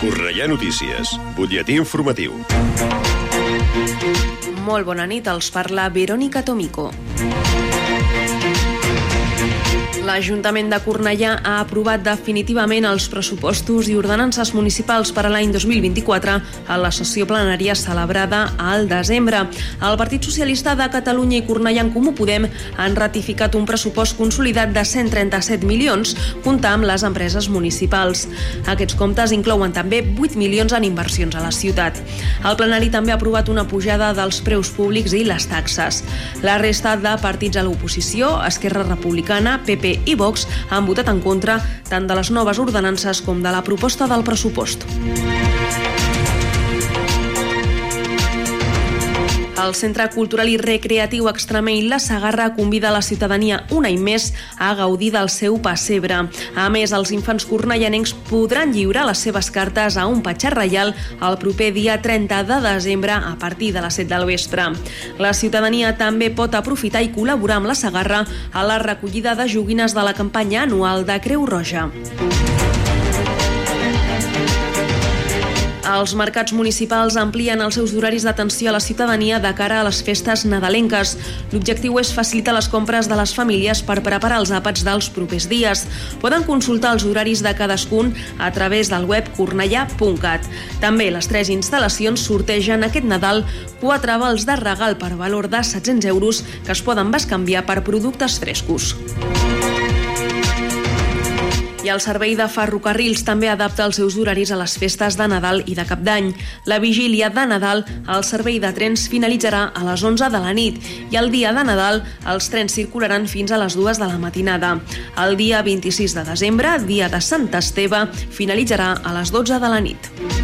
Correia Notícies, butlletí informatiu. Molt bona nit, els parla Verònica Tomico. L'Ajuntament de Cornellà ha aprovat definitivament els pressupostos i ordenances municipals per a l'any 2024 a la sessió plenària celebrada al desembre. El Partit Socialista de Catalunya i Cornellà en Comú Podem han ratificat un pressupost consolidat de 137 milions, comptar amb les empreses municipals. Aquests comptes inclouen també 8 milions en inversions a la ciutat. El plenari també ha aprovat una pujada dels preus públics i les taxes. La resta de partits a l'oposició, Esquerra Republicana, PP i Vox han votat en contra tant de les noves ordenances com de la proposta del pressupost. El Centre Cultural i Recreatiu Extremeny La Sagarra convida la ciutadania un any més a gaudir del seu pessebre. A més, els infants cornellanencs podran lliurar les seves cartes a un petxar reial el proper dia 30 de desembre a partir de les 7 del vespre. La ciutadania també pot aprofitar i col·laborar amb la Sagarra a la recollida de joguines de la campanya anual de Creu Roja. Els mercats municipals amplien els seus horaris d'atenció a la ciutadania de cara a les festes nadalenques. L'objectiu és facilitar les compres de les famílies per preparar els àpats dels propers dies. Poden consultar els horaris de cadascun a través del web cornellà.cat. També les tres instal·lacions sortegen aquest Nadal quatre vals de regal per valor de 700 euros que es poden bescanviar per productes frescos. I el servei de ferrocarrils també adapta els seus horaris a les festes de Nadal i de Cap d'Any. La vigília de Nadal, el servei de trens finalitzarà a les 11 de la nit i el dia de Nadal els trens circularan fins a les 2 de la matinada. El dia 26 de desembre, dia de Sant Esteve, finalitzarà a les 12 de la nit.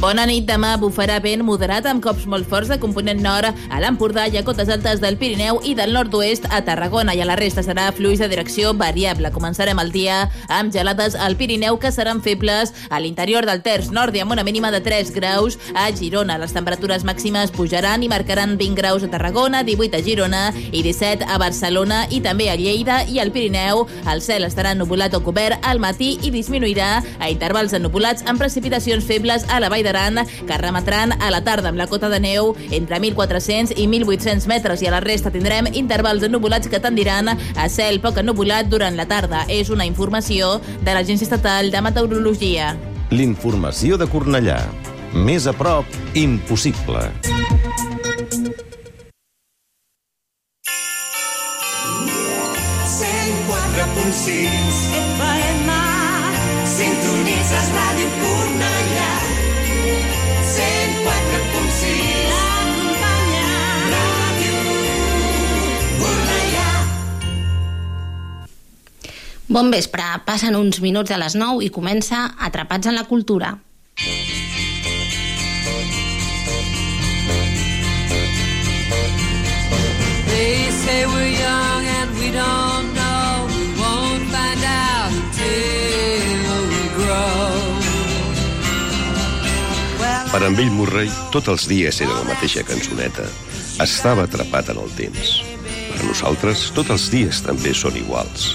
Bona nit. Demà bufarà vent moderat amb cops molt forts de component nord a l'Empordà i a cotes altes del Pirineu i del nord-oest a Tarragona i a la resta serà fluix de direcció variable. Començarem el dia amb gelades al Pirineu que seran febles a l'interior del terç nord i amb una mínima de 3 graus a Girona. Les temperatures màximes pujaran i marcaran 20 graus a Tarragona, 18 a Girona i 17 a Barcelona i també a Lleida i al Pirineu. El cel estarà nuvolat o cobert al matí i disminuirà a intervals de nuvolats amb precipitacions febles a la vall d'Aran que remetran a la tarda amb la cota de neu entre 1.400 i 1.800 metres i a la resta tindrem intervals de nuvolats que tendiran a cel poc ennuvolat durant la tarda. És una informació de l'Agència Estatal de Meteorologia. L'informació de Cornellà. Més a prop, impossible. FM Bon vespre, passen uns minuts de les 9 i comença Atrapats en la Cultura. They say we're young and we don't know Won't find out until we grow Per en Bill Murray, tots els dies era la mateixa cançoneta. Estava atrapat en el temps. Per nosaltres, tots els dies també són iguals.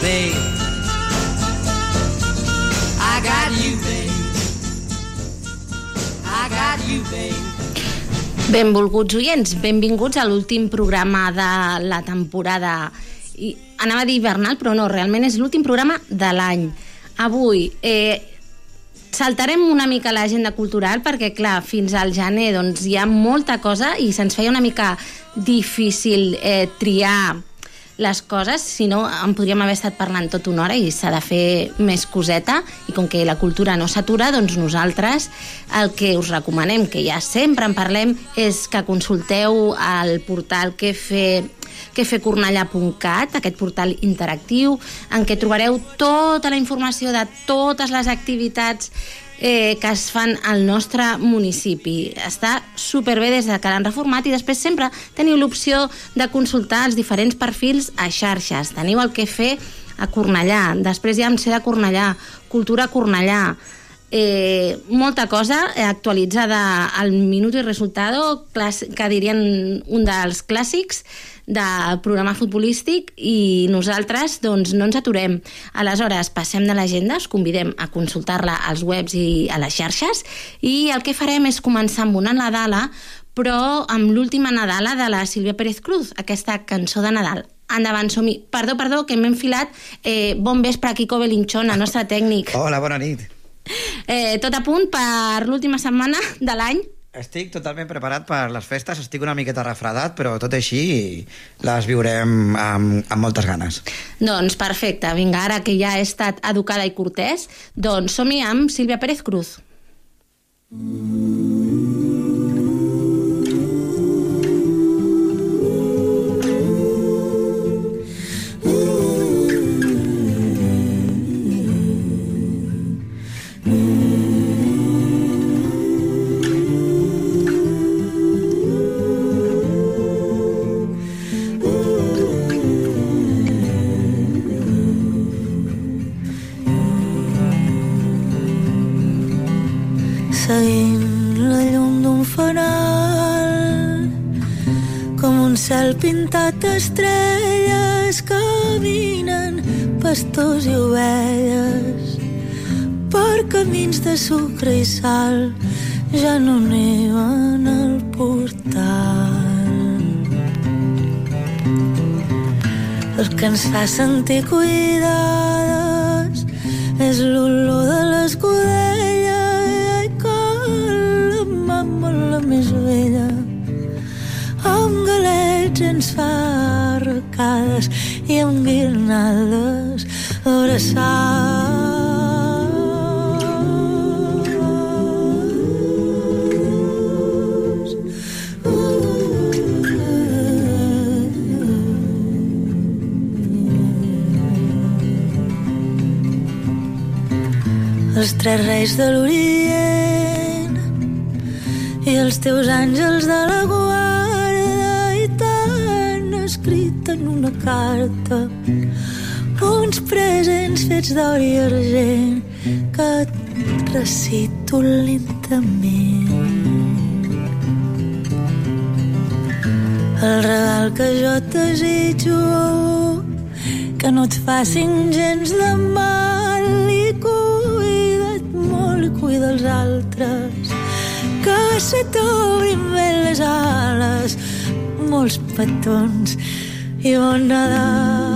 Babe I got you, babe I got you, babe Benvolguts oients, benvinguts a l'últim programa de la temporada. I anava a dir hivernal, però no, realment és l'últim programa de l'any. Avui, eh, saltarem una mica l'agenda cultural perquè, clar, fins al gener doncs, hi ha molta cosa i se'ns feia una mica difícil eh, triar les coses, si no en podríem haver estat parlant tot una hora i s'ha de fer més coseta i com que la cultura no s'atura, doncs nosaltres el que us recomanem, que ja sempre en parlem, és que consulteu el portal que fer quefecornellà.cat, aquest portal interactiu, en què trobareu tota la informació de totes les activitats eh, que es fan al nostre municipi. Està superbé des de que l'han reformat i després sempre teniu l'opció de consultar els diferents perfils a xarxes. Teniu el que fer a Cornellà, després hi ha MC de Cornellà, Cultura Cornellà, eh, molta cosa eh, actualitzada al minut i resultado, que dirien un dels clàssics, de programa futbolístic i nosaltres doncs, no ens aturem. Aleshores, passem de l'agenda, us convidem a consultar-la als webs i a les xarxes i el que farem és començar amb una Nadala, però amb l'última Nadala de la Sílvia Pérez Cruz, aquesta cançó de Nadal. Endavant, som -hi. Perdó, perdó, que m'he enfilat. Eh, bon vespre, Kiko Belinchón, el nostre tècnic. Hola, bona nit. Eh, tot a punt per l'última setmana de l'any? Estic totalment preparat per les festes, estic una miqueta refredat, però tot així les viurem amb, amb moltes ganes. Doncs perfecte, vinga, ara que ja he estat educada i cortès, doncs som-hi amb Sílvia Pérez Cruz. Mm. Cel pintat d'estrelles caminen pastors i ovelles per camins de sucre i sal ja no neven al portal. El que ens fa sentir cuidades és l'olor de l'escudella fa arcades i amb guirnaldes abraçades. els tres reis de l'Orient i els teus àngels de la en carta uns presents fets d'or i argent que et recito lentament. El regal que jo desitjo que no et facin gens de mal i cuida't molt cuida els altres que se t'obrin bé les ales molts petons y nada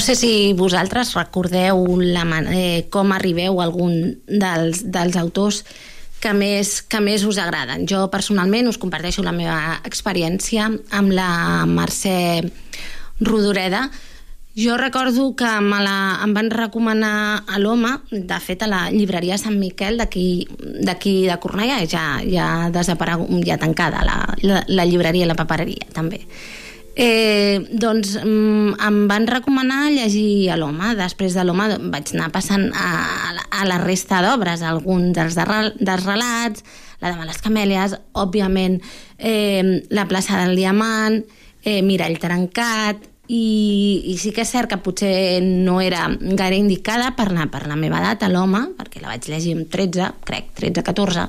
No sé si vosaltres recordeu la, eh, com arribeu a algun dels, dels autors que més, que més us agraden. Jo personalment us comparteixo la meva experiència amb la Mercè Rodoreda. Jo recordo que me la, em van recomanar a l'Home, de fet a la llibreria Sant Miquel d'aquí de Cornellà, ja, ja desaparegut, ja tancada la, la, la llibreria i la papereria també. Eh, doncs mm, em van recomanar llegir a l'home. Després de l'home vaig anar passant a, a la resta d'obres, alguns dels, de, dels relats, la de les camèlies, òbviament eh, la plaça del Diamant, eh, Mirall trencat, i, i sí que és cert que potser no era gaire indicada per la, per la meva edat, a l'home, perquè la vaig llegir amb 13, crec, 13-14,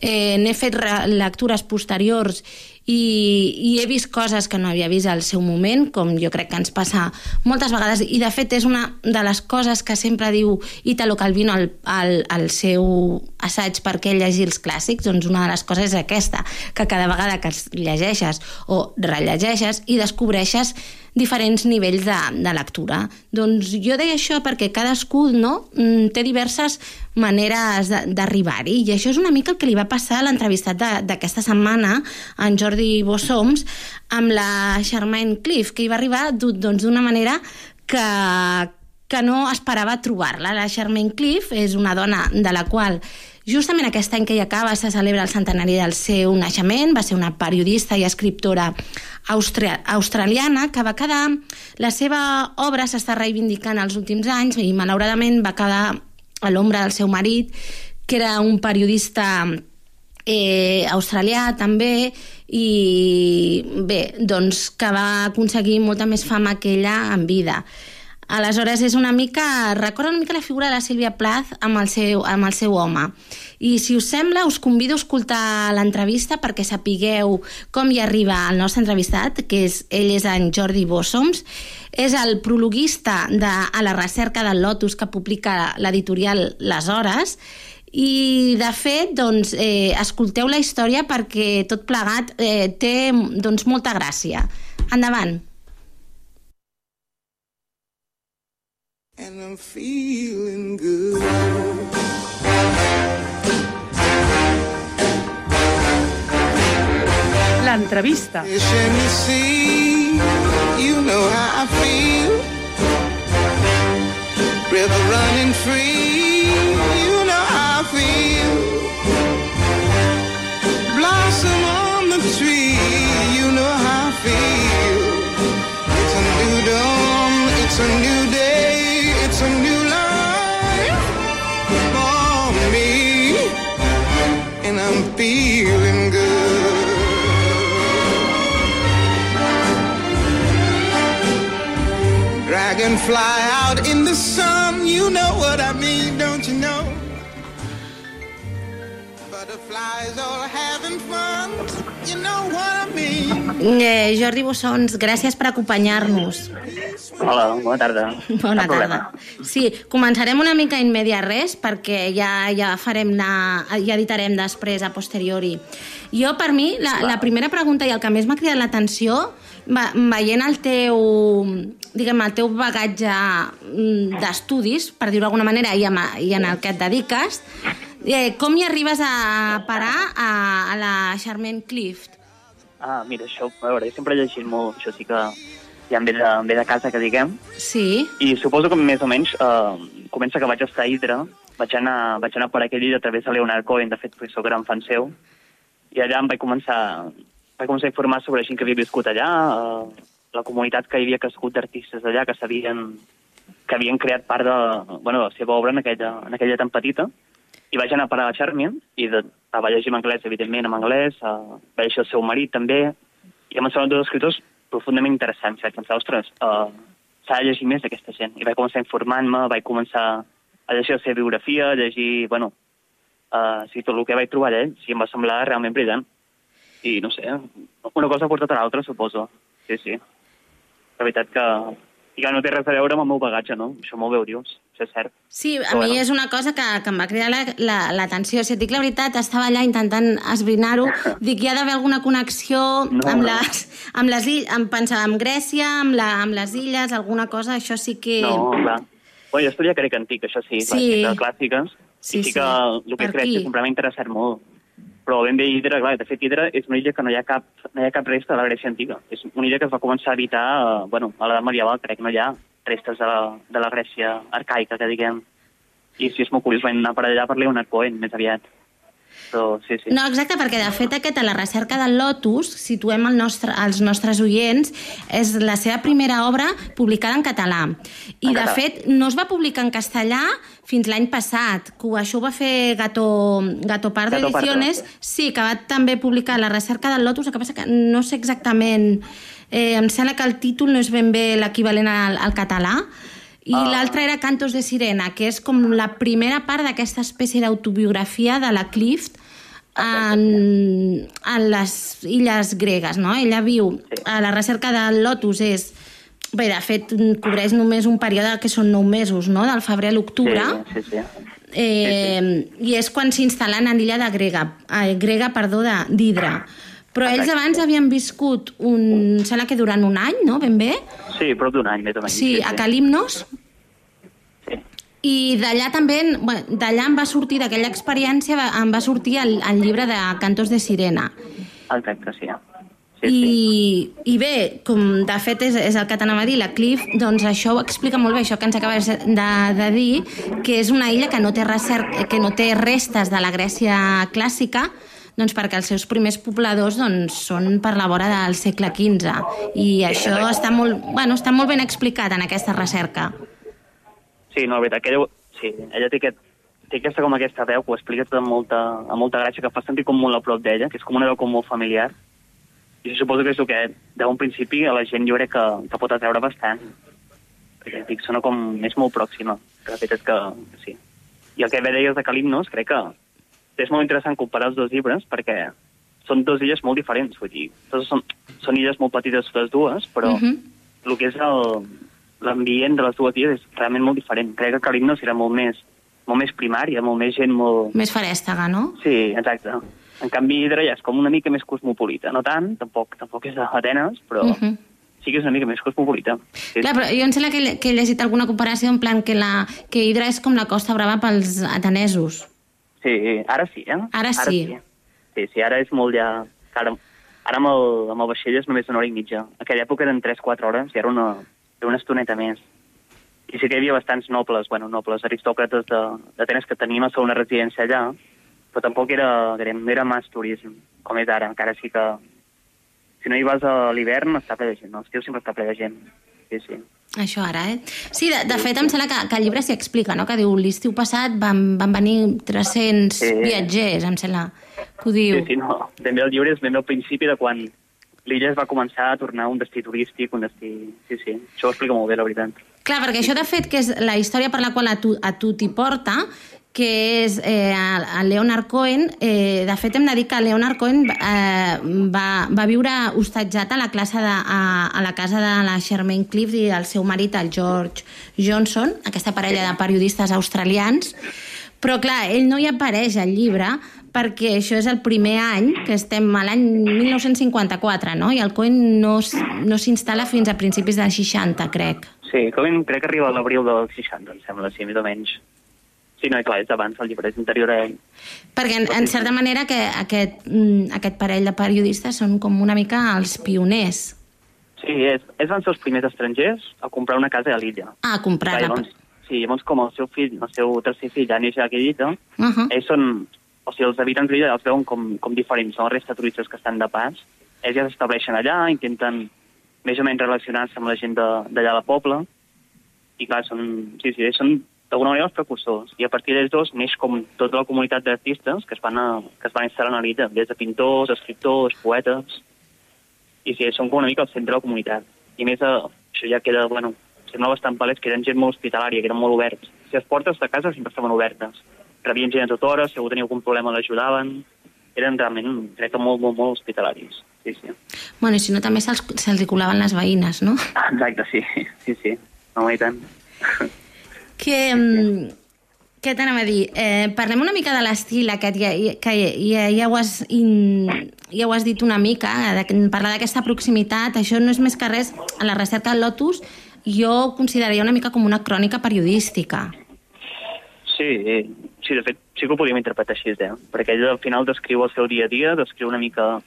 eh, n'he fet re- lectures posteriors i, i he vist coses que no havia vist al seu moment, com jo crec que ens passa moltes vegades, i de fet és una de les coses que sempre diu Italo Calvino al, al, al seu assaig per què llegir els clàssics, doncs una de les coses és aquesta, que cada vegada que els llegeixes o rellegeixes i descobreixes diferents nivells de, de lectura. Doncs jo deia això perquè cadascú no, mm, té diverses maneres d'arribar-hi i això és una mica el que li va passar a l'entrevistat d'aquesta setmana en Jordi Bossoms amb la Charmaine Cliff, que hi va arribar doncs, d'una manera que, que no esperava trobar-la. La Charmaine Cliff és una dona de la qual Justament aquest any que hi acaba se celebra el centenari del seu naixement, va ser una periodista i escriptora austra australiana que va quedar... La seva obra s'està reivindicant els últims anys i malauradament va quedar a l'ombra del seu marit, que era un periodista eh, australià també i bé, doncs que va aconseguir molta més fama que ella en vida. Aleshores és una mica, recorda una mica la figura de la Sílvia Plath amb el seu, amb el seu home. I si us sembla, us convido a escoltar l'entrevista perquè sapigueu com hi arriba el nostre entrevistat, que és, ell és en Jordi Bossoms, és el prologuista de A la recerca del Lotus que publica l'editorial Les Hores, i de fet, doncs, eh, escolteu la història perquè tot plegat eh, té doncs, molta gràcia. Endavant. and I'm feeling good. L'entrevista. You know how I feel. River running free. Feel. Blossom on the tree. You know how I feel. It's a new dawn. It's a new day. It's a new life for me. And I'm feeling good. Dragonfly out in the sun, Eh, Jordi Bossons, gràcies per acompanyar-nos. Hola, bona tarda. Bona Cap problema. tarda. Sí, començarem una mica in media res perquè ja, ja farem anar, ja editarem després a posteriori. Jo, per mi, la, la primera pregunta i el que més m'ha cridat l'atenció va- veient el teu, diguem, el teu bagatge mm, d'estudis, per dir-ho d'alguna manera, i, amb, i en el que et dediques, eh, com hi arribes a parar a, a la Charmaine Clift? Ah, mira, això, a veure, jo sempre he llegit molt, això sí que ja em ve de, em ve de casa, que diguem, Sí, i suposo que més o menys eh, comença que vaig estar a Hydra, vaig anar, vaig anar per aquell llibre a través de Leonard Cohen, de fet, sóc gran fan seu, i allà em vaig començar, vaig començar a informar sobre gent que havia viscut allà, eh, la comunitat que hi havia crescut d'artistes d'allà, que sabien que havien creat part de, bueno, de la seva obra en aquella, en aquella tan petita, i vaig anar a parar a Charmian, i de, la vaig llegir en anglès, evidentment, en anglès, uh, vaig llegir el seu marit també, i em semblen dos escriptors profundament interessants. Vaig pensar, ostres, uh, s'ha de llegir més d'aquesta gent. I vaig començar a informar-me, vaig començar a llegir la seva biografia, a llegir, bueno, uh, sí, tot el que vaig trobar allà, sí, em va semblar realment brillant. I no sé, una cosa ha portat a l'altra, suposo. Sí, sí. La veritat que ja no té res a veure amb el meu bagatge, no? Això m'ho veu, dius, això és cert. Sí, a Però mi bueno. és una cosa que, que em va cridar l'atenció. La, la, si et dic la veritat, estava allà intentant esbrinar-ho. Dic, hi ha d'haver alguna connexió No, amb, no. les, amb les illes, amb, pensava, amb Grècia, amb, la, amb les illes, alguna cosa, això sí que... No, clar. Bueno, jo estudia grec antic, això sí, Sí. sí. de clàssiques, Sí, i sí, sí. que el que Per Grècia aquí. sempre m'ha interessat molt. Però ben bé Hidra, clar, de fet Hidra és una illa que no hi ha cap, no hi ha cap resta de la Grècia antiga. És una illa que es va començar a habitar, eh, bueno, a l'edat medieval, crec que no hi ha restes de la, de la Grècia arcaica, que diguem. I sí, és molt curiós, vam anar per allà per Leonard Cohen, més aviat. Però sí, sí. No, exacte, perquè de fet aquest, a la recerca del Lotus, situem el nostre, els nostres oients, és la seva primera obra publicada en català. I En de català. fet no es va publicar en castellà fins l'any passat, que això ho va fer Gato, Gato Pardo Gato Pardo. Ediciones, sí, que va també publicar la recerca del Lotus, el que passa que no sé exactament Eh, em sembla que el títol no és ben bé l'equivalent al, al català, i Ah. l'altre era Cantos de Sirena, que és com la primera part d'aquesta espècie d'autobiografia de la Clift en, en les illes gregues, no? Ella viu a la recerca del Lotus, és... Bé, de fet, cobreix només un període que són nou mesos, no?, del febrer a l'octubre. Sí, sí, sí. Eh, I és quan s'instal·len en l'illa de Grega, eh, Grega, perdó, d'Hidra. Però ells abans havien viscut un... em Sembla que durant un any, no?, ben bé? Sí, prop d'un any, més o menys. Sí, a Calimnos. I d'allà també, d'allà em va sortir, d'aquella experiència, em va sortir el, el llibre de Cantos de Sirena. Exacte, sí. I, I bé, com de fet és, és el que t'anava a dir, la Cliff, doncs això ho explica molt bé, això que ens acabes de, de dir, que és una illa que no té, recer, que no té restes de la Grècia clàssica, doncs perquè els seus primers pobladors doncs, són per la vora del segle XV. I això està molt, bueno, està molt ben explicat en aquesta recerca. Sí, no, la veritat, que ella, sí, ella té, aquest, té aquesta, com aquesta veu que ho explica tot amb molta, amb molta gràcia, que fa sentir com molt a prop d'ella, que és com una veu com molt familiar. I suposo que és el que, d'un principi, a la gent jo crec que, que pot atreure bastant. Perquè, dic, sona com... és molt pròxima. Que la veritat és que, sí. I el que bé deies de Calimnos, crec que és molt interessant comparar els dos llibres, perquè són dues illes molt diferents, vull dir, són, són illes molt petites les dues, però Mhm. el que és el- l'ambient de les dues illes és realment molt diferent. Crec que Calimnos era molt més, molt més primària, molt més gent molt... Més farèstega, no? Sí, exacte. En canvi, Hidra ja és com una mica més cosmopolita. No tant, tampoc, tampoc és d'Atenes, però Mhm. sí que és una mica més cosmopolita. Sí, Clar, però jo em sembla que, he- que he llegit alguna comparació en plan que, la, que Hidra és com la Costa Brava pels atenesos. sí, ara sí, eh? Ara sí. sí. Sí, sí, ara és molt ja... Ara, ara amb, el, amb el vaixell és només una hora i mitja. Aquella època eren 3-4 hores i ara una, era una estoneta més. I sí que hi havia bastants nobles, bueno, nobles aristòcrates de- d'Atenes que tenien la segona residència allà, però tampoc era, era, era mas turisme, com és ara. Encara sí que... Si no hi vas a l'hivern, està ple de gent. No? L'estiu sempre està ple de gent. Sí, sí. Això ara, eh? Sí, de, de fet em sembla que, que el llibre s'hi explica, no? Que diu, l'estiu passat van, van venir 300 Sí. viatgers, em sembla que ho diu. Sí, sí, no. Ben bé el llibre és ben al principi de quan l'illa es va començar a tornar un destí turístic, un destí... Sí, sí, això ho explica molt bé, la veritat. Clar, perquè això de fet que és la història per la qual a tu, a tu t'hi porta, que és eh, el Leonard Cohen, eh, de fet hem de dir que Leonard Cohen eh, va, va viure hostatjat a la classe de, a, a la casa de la Charmaine Cliff i el seu marit, el George Johnson, aquesta parella de periodistes australians, però clar, ell no hi apareix al llibre perquè això és el primer any, que estem a l'any 1954, no? I el Cohen no, no s'instal·la fins a principis dels 60, crec. Sí, com crec que arriba a l'abril del 60, em sembla, sí, més o menys. Sí, no, i clar, és abans, el llibre és interior a ell. Perquè, en, en certa manera, que aquest, mm, aquest parell de periodistes són com una mica els pioners. Sí, és, és van ser els primers estrangers a comprar una casa a l'illa. Ah, a comprar Clar, la... llavors, sí, llavors com el seu fill, el seu tercer fill ja neix a aquella illa, Uh -huh. ells són... O sigui, els habitants de l'illa els veuen com, com diferents, no? La resta de turistes que estan de pas. Ells ja s'estableixen allà, intenten més o menys relacionar-se amb la gent d'allà del poble. I clar, són, sí, sí, són d'alguna manera els precursors. I a partir d'ells dos neix com tota la comunitat d'artistes que es van, a, que es van instal·lar a l'illa, des de pintors, escriptors, poetes... I sí, són com una mica el centre de la comunitat. I a més, eh, això ja queda, bueno, sembla bastant palès que eren gent molt hospitalària, que eren molt oberts. Si les portes de casa sempre estaven obertes. Rebien gent a tota hora, si algú tenia algun problema l'ajudaven. Eren realment, crec que molt, molt, molt hospitalaris. Sí, sí. Bueno, i si no, també se'ls se colaven les veïnes, no? Exacte, sí, sí, sí. No, i tant. Que, mm, què t'anava a dir? Eh, parlem una mica de l'estil aquest, ja, ja- que ja, ja, ho has, in, ja ho has dit una mica, de, parlar d'aquesta proximitat, això no és més que res, a la recerca del Lotus, jo ho consideraria una mica com una crònica periodística. Sí, sí, de fet, sí que ho podíem interpretar així, eh? perquè ell al final descriu el seu dia a dia, descriu una mica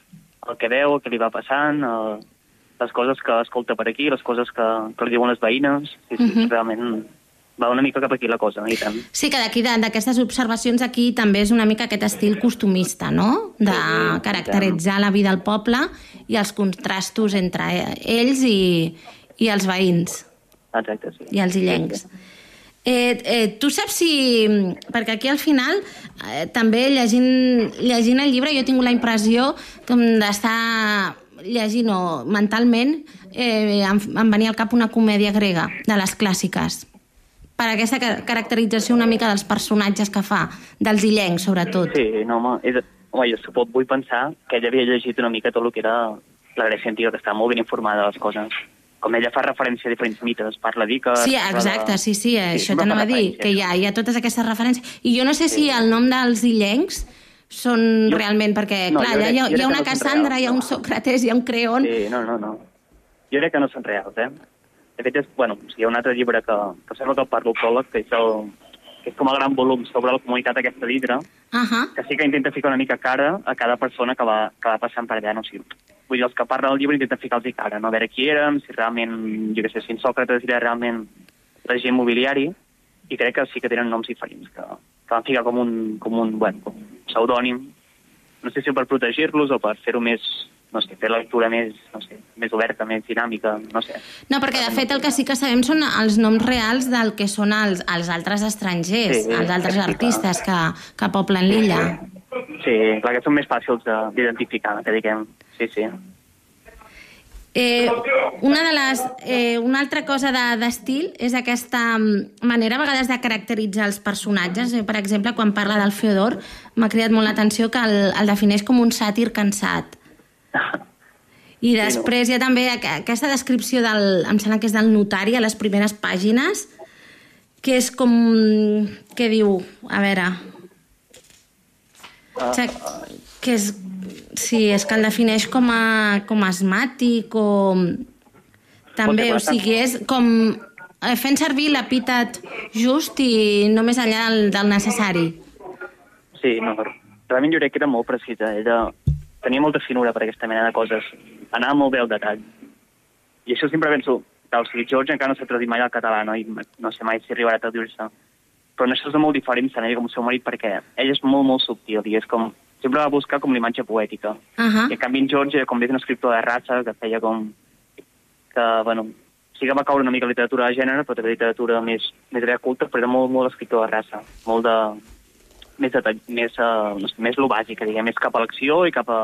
el que veu, el que li va passant, eh, les coses que escolta per aquí, les coses que, que li diuen les veïnes. Sí, sí, Mhm. realment va una mica cap aquí la cosa, i tant. Sí, que d'aquí, d'aquestes observacions aquí també és una mica aquest estil costumista, no? De caracteritzar la vida al poble i els contrastos entre ells i, i els veïns Exacte, sí. i els illencs. Eh, eh, tu saps si... Perquè aquí al final, eh, també llegint, llegint el llibre, jo tingut la impressió d'estar llegir, no, mentalment, eh, em, em venia al cap una comèdia grega, de les clàssiques. Per aquesta ca- caracterització una mica dels personatges que fa, dels illencs, sobretot. Sí, no, home, és, home, jo suposo, vull pensar que ella havia llegit una mica tot el que era la Grècia antiga, que estava molt ben informada de les coses. Com ella fa referència a diferents mites, parla d'Icar... Sí, exacte, de- sí, sí, això sempre t'anava a dir, que hi ha, hi ha totes aquestes referències. I jo no sé si el nom dels illencs són realment, perquè, No, clar, jo allà crec- hi ha, jo hi ha que una no Cassandra, reals, hi ha un Sòcrates, hi ha un Creon... Sí, no, no, no. Jo crec que no són reals, eh? De fet, és, bueno, hi ha un altre llibre que, que sembla que el parlo pròleg, que és, el, que és com el gran volum sobre la comunitat aquesta d'Hidra, Uh -huh. que sí que intenta ficar una mica cara a cada persona que va, que va passant per allà, no? O sigui, vull dir, els que parlen del llibre intenten ficar-los cara, no? A veure qui érem, si realment, jo què sé, si en Sòcrates era realment regent mobiliari, i crec que sí que tenen noms diferents, que, que van ficar com un, com un, bueno, com un pseudònim, no sé si per protegir-los o per fer-ho més, no sé, fer la lectura més, no sé, més oberta, més dinàmica, no sé. No, perquè de fet el que sí que sabem són els noms reals del que són els, els altres estrangers, Sí, els altres sí, clar. artistes que, que poblen l'illa. Sí, clar que són més fàcils de- d'identificar, que diguem. Sí, sí. Eh, una de les, eh, una altra cosa de- d'estil és aquesta mm, manera a vegades de caracteritzar els personatges. Eh, per exemple, quan parla del Feodor, m'ha cridat molt l'atenció que el, el defineix com un sàtir cansat. I després hi ha també aqu- aquesta descripció del, em sembla que és del notari a les primeres pàgines, que és com... què diu? A veure... O sigui, que és... Sí, és que el defineix com a, com a asmàtic o... També, o sigui, és com eh, fent servir l'epítet just i no més enllà del, del necessari. Sí, no, realment jo crec que era molt precisa. Ella tenia molta finura per aquesta mena de coses. Anava molt bé al detall. I això sempre penso, que o sigui, George encara no s'ha traduït mai al català, no? I no sé mai si arribarà a traduir-se. Però en això és molt diferent ella com el seu marit perquè ell és molt, molt subtil i és com... Sempre va buscar com l'imatge poètica. Uh -huh. I en canvi en George, com és un escriptor de raça, que feia com... que, bueno, sí que va caure una mica literatura de gènere, però també literatura més, més culta, però era molt, molt escriptor de raça. Molt de... més, de, més, uh, no sé, més lo bàsic, diguem, més cap a l'acció i cap a...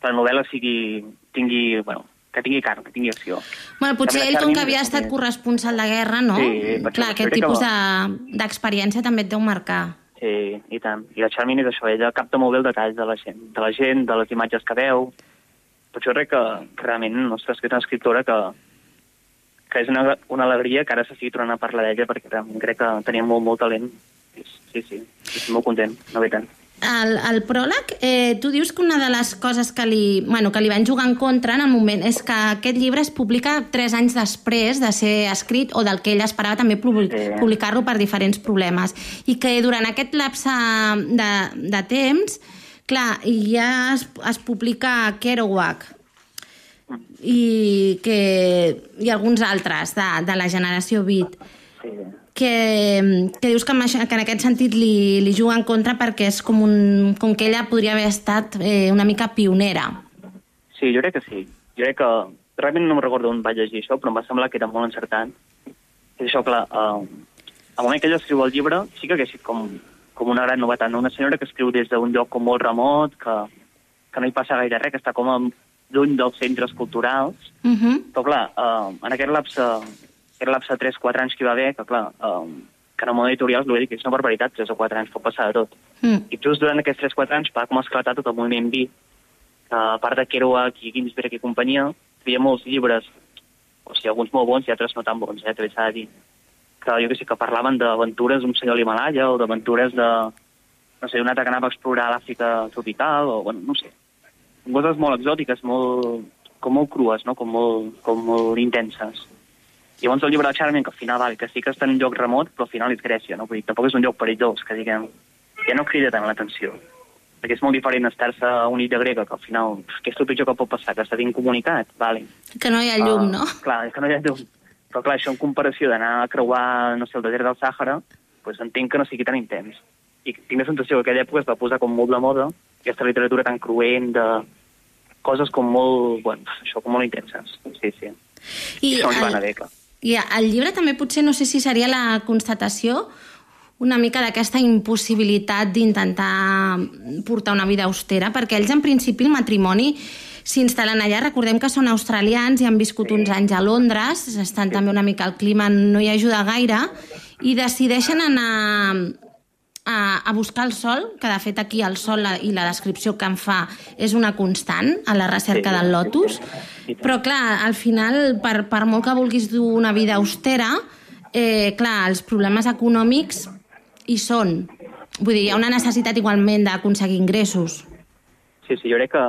que la novel·la sigui... tingui... bueno, que tingui carn, que tingui acció. Bueno, potser També ell, com que havia estat corresponsal de guerra, no? Sí, Clar, aquest crec que tipus va. de- d'experiència també et deu marcar. Sí, i tant. I la Charmin és això, ella capta molt bé el detall de la gent, de la gent, de les imatges que veu. Per això crec que, que realment, ostres, que és una escriptora que, que és una, una alegria que ara s'estigui tornant a parlar d'ella perquè crec que tenia molt, molt talent. Sí, sí, estic molt content, no ve tant. El, el pròleg, eh, tu dius que una de les coses que li, bueno, que li van jugar en contra en el moment és que aquest llibre es publica tres anys després de ser escrit o del que ell esperava també publicar-lo per diferents problemes. I que durant aquest lapse de, de temps, clar, ja es, es publica Kerouac i, que, i alguns altres de, de la generació Beat. Sí, que, que dius que en, això, que en aquest sentit li, li juga en contra perquè és com, un, com que ella podria haver estat eh, una mica pionera. sí jo crec que sí. Jo crec que... Realment no me'n recordo on vaig llegir això, però em va semblar que era molt encertant. És això, clar, eh, al moment que ella escriu el llibre, sí que hagués sigut com, com una gran novetat, no? Una senyora que escriu des d'un lloc com molt remot, que, que no hi passa gaire res, que està com a, lluny dels centres culturals, Uh -huh. però clar, eh, en aquest lapse, aquest lapse de 3-4 anys que hi va haver, que clar, eh, que en el món editorial, dit, que és una barbaritat, 3 o 4 anys, pot passar de tot. Mm. I just durant aquests 3-4 anys va com esclatar tot el moviment vi. que A part de Kerouac i Ginsberg i companyia, hi havia molts llibres, o sigui, alguns molt bons i altres no tan bons, eh, també s'ha de dir, que jo que sé, que parlaven d'aventures d'un senyor a l'Himalaya o d'aventures de, no sé, un altre que anava a explorar l'Àfrica tropical, o, bueno, no sé, coses molt exòtiques, molt, com molt crues, no? com, molt, com molt intenses. Llavors el llibre de Charmin, que al final val, que sí que està en un lloc remot, però al final és Grècia, no? Vull dir, tampoc és un lloc perillós, que diguem, ja no crida tant l'atenció. Perquè és molt diferent estar-se a una illa grega, que al final, què és el pitjor que pot passar? Que està incomunicat, vale. Que no hi ha llum, Ah, no? Clar, és que no hi ha llum. Però clar, això en comparació d'anar a creuar, no sé, el desert del Sàhara, doncs entenc que no sigui tan intens. I tinc la sensació que aquella època es va posar com molt de moda, aquesta literatura tan cruent, de coses com molt, bueno, això, com molt intenses. Sí, sí. I això ens va anar bé, clar. I el llibre també potser, no sé si seria la constatació una mica d'aquesta impossibilitat d'intentar portar una vida austera, perquè ells en principi el matrimoni s'instal·len allà. Recordem que són australians i han viscut uns anys a Londres, estan també una mica, el clima no hi ajuda gaire, i decideixen anar a, a buscar el sol, que de fet aquí el sol la, i la descripció que en fa és una constant a la recerca del lotus, però clar, al final, per, per molt que vulguis dur una vida austera, eh, clar, els problemes econòmics hi són. Vull dir, hi ha una necessitat igualment d'aconseguir ingressos. Sí, sí, jo crec que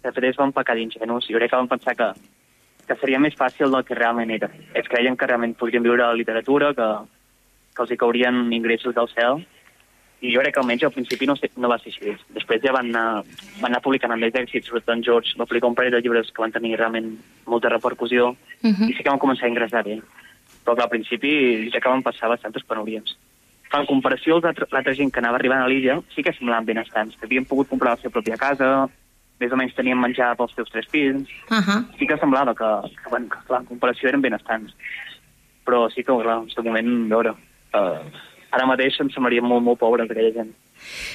de fet ells van pecar d'ingenus. Jo crec que van pensar que, que seria més fàcil del que realment era. Ells creien que realment podrien viure la literatura, que, que els hi caurien ingressos del cel, i jo crec que almenys al principi no, no va ser així. Després ja van anar, van anar publicant amb més èxits, sobretot en George va publicar un parell de llibres que van tenir realment molta repercussió, Uh -huh. i sí que van començar a ingressar bé. Però clar, al principi ja que van passar bastantes penúries. En comparació amb l'altra l'altra gent que anava arribant a l'illa, sí que semblaven benestants. que Havien pogut comprar la seva pròpia casa, més o menys tenien menjar pels seus tres fills. Uh -huh. Sí que semblava que, que, bueno, que clar, en comparació eren benestants. Però sí que, clar, en aquest moment, a veure, uh, ara mateix em semblaria molt, molt pobre aquella gent.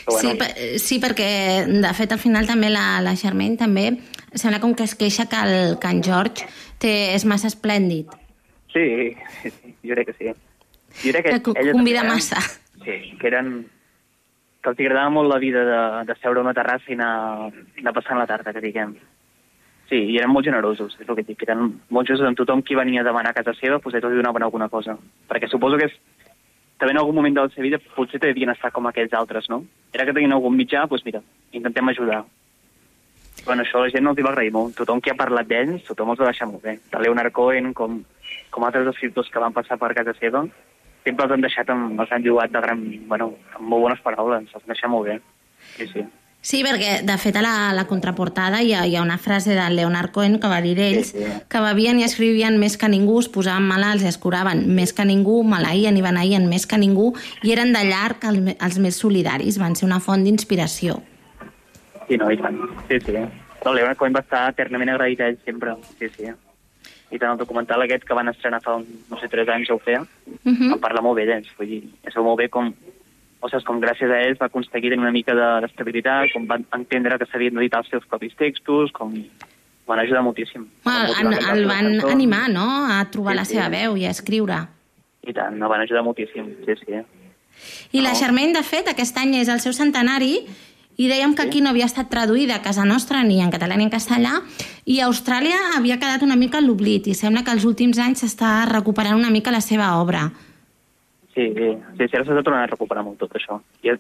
Però, Sí, per, sí, perquè de fet al final també la, la Charmaine també sembla com que es queixa que, el, en George té, és massa esplèndid, Sí, sí, sí, jo crec que sí. Jo crec que, que convida també, eh? massa. Sí, que eren... que els agradava molt la vida de, de seure a una terrassa i anar, anar passant la tarda, que diguem. Sí, i eren molt generosos, és el que dic. Eren molt generosos amb tothom qui venia a demanar a casa seva, doncs tots li donaven alguna cosa. Perquè suposo que és, també en algun moment de la seva vida potser també devien estar com aquells altres, no? Era que tenien algun mitjà, doncs mira, intentem ajudar. Bueno, això la gent no els hi va agrair molt. Tothom que ha parlat d'ells, tothom els va deixar molt bé. De Leonard Cohen, com, com altres escriptors que van passar per casa seva, sempre els han deixat, amb, els han llogat de gran, bueno, amb molt bones paraules, els han deixat molt bé. Sí, sí. Sí, perquè de fet a la, la contraportada hi ha, hi ha una frase de Leonard Cohen que va dir ells Sí, sí. que bevien i escrivien més que ningú, es posaven malalts i es curaven més que ningú, maleïen i beneïen més que ningú i eren de llarg el, els més solidaris, van ser una font d'inspiració. Sí, no, i tant. Sí, sí. No, Leonard Cohen va estar eternament agraït a ell sempre. Sí, sí. I tant el documental aquest que van estrenar fa, un, no sé, tres anys ja ho feia, Uh -huh. em parla molt bé d'ells. Vull dir, veu molt bé com, o sigui, com gràcies a ells va aconseguir tenir una mica de- d'estabilitat, com van entendre que s'havien d'editar els seus propis textos, com van ajudar moltíssim. Bueno, Van el, van animar, no?, a trobar Sí, la sí. seva veu i a escriure. I tant, no van ajudar moltíssim, sí, sí. I la No. Charmaine, de fet, aquest any és el seu centenari i dèiem que aquí no havia estat traduïda a casa nostra ni en català ni en castellà i a Austràlia havia quedat una mica en l'oblit i sembla que els últims anys s'està recuperant una mica la seva obra. Sí, sí, sí, sí ara s'ha de tornar a recuperar molt tot això. I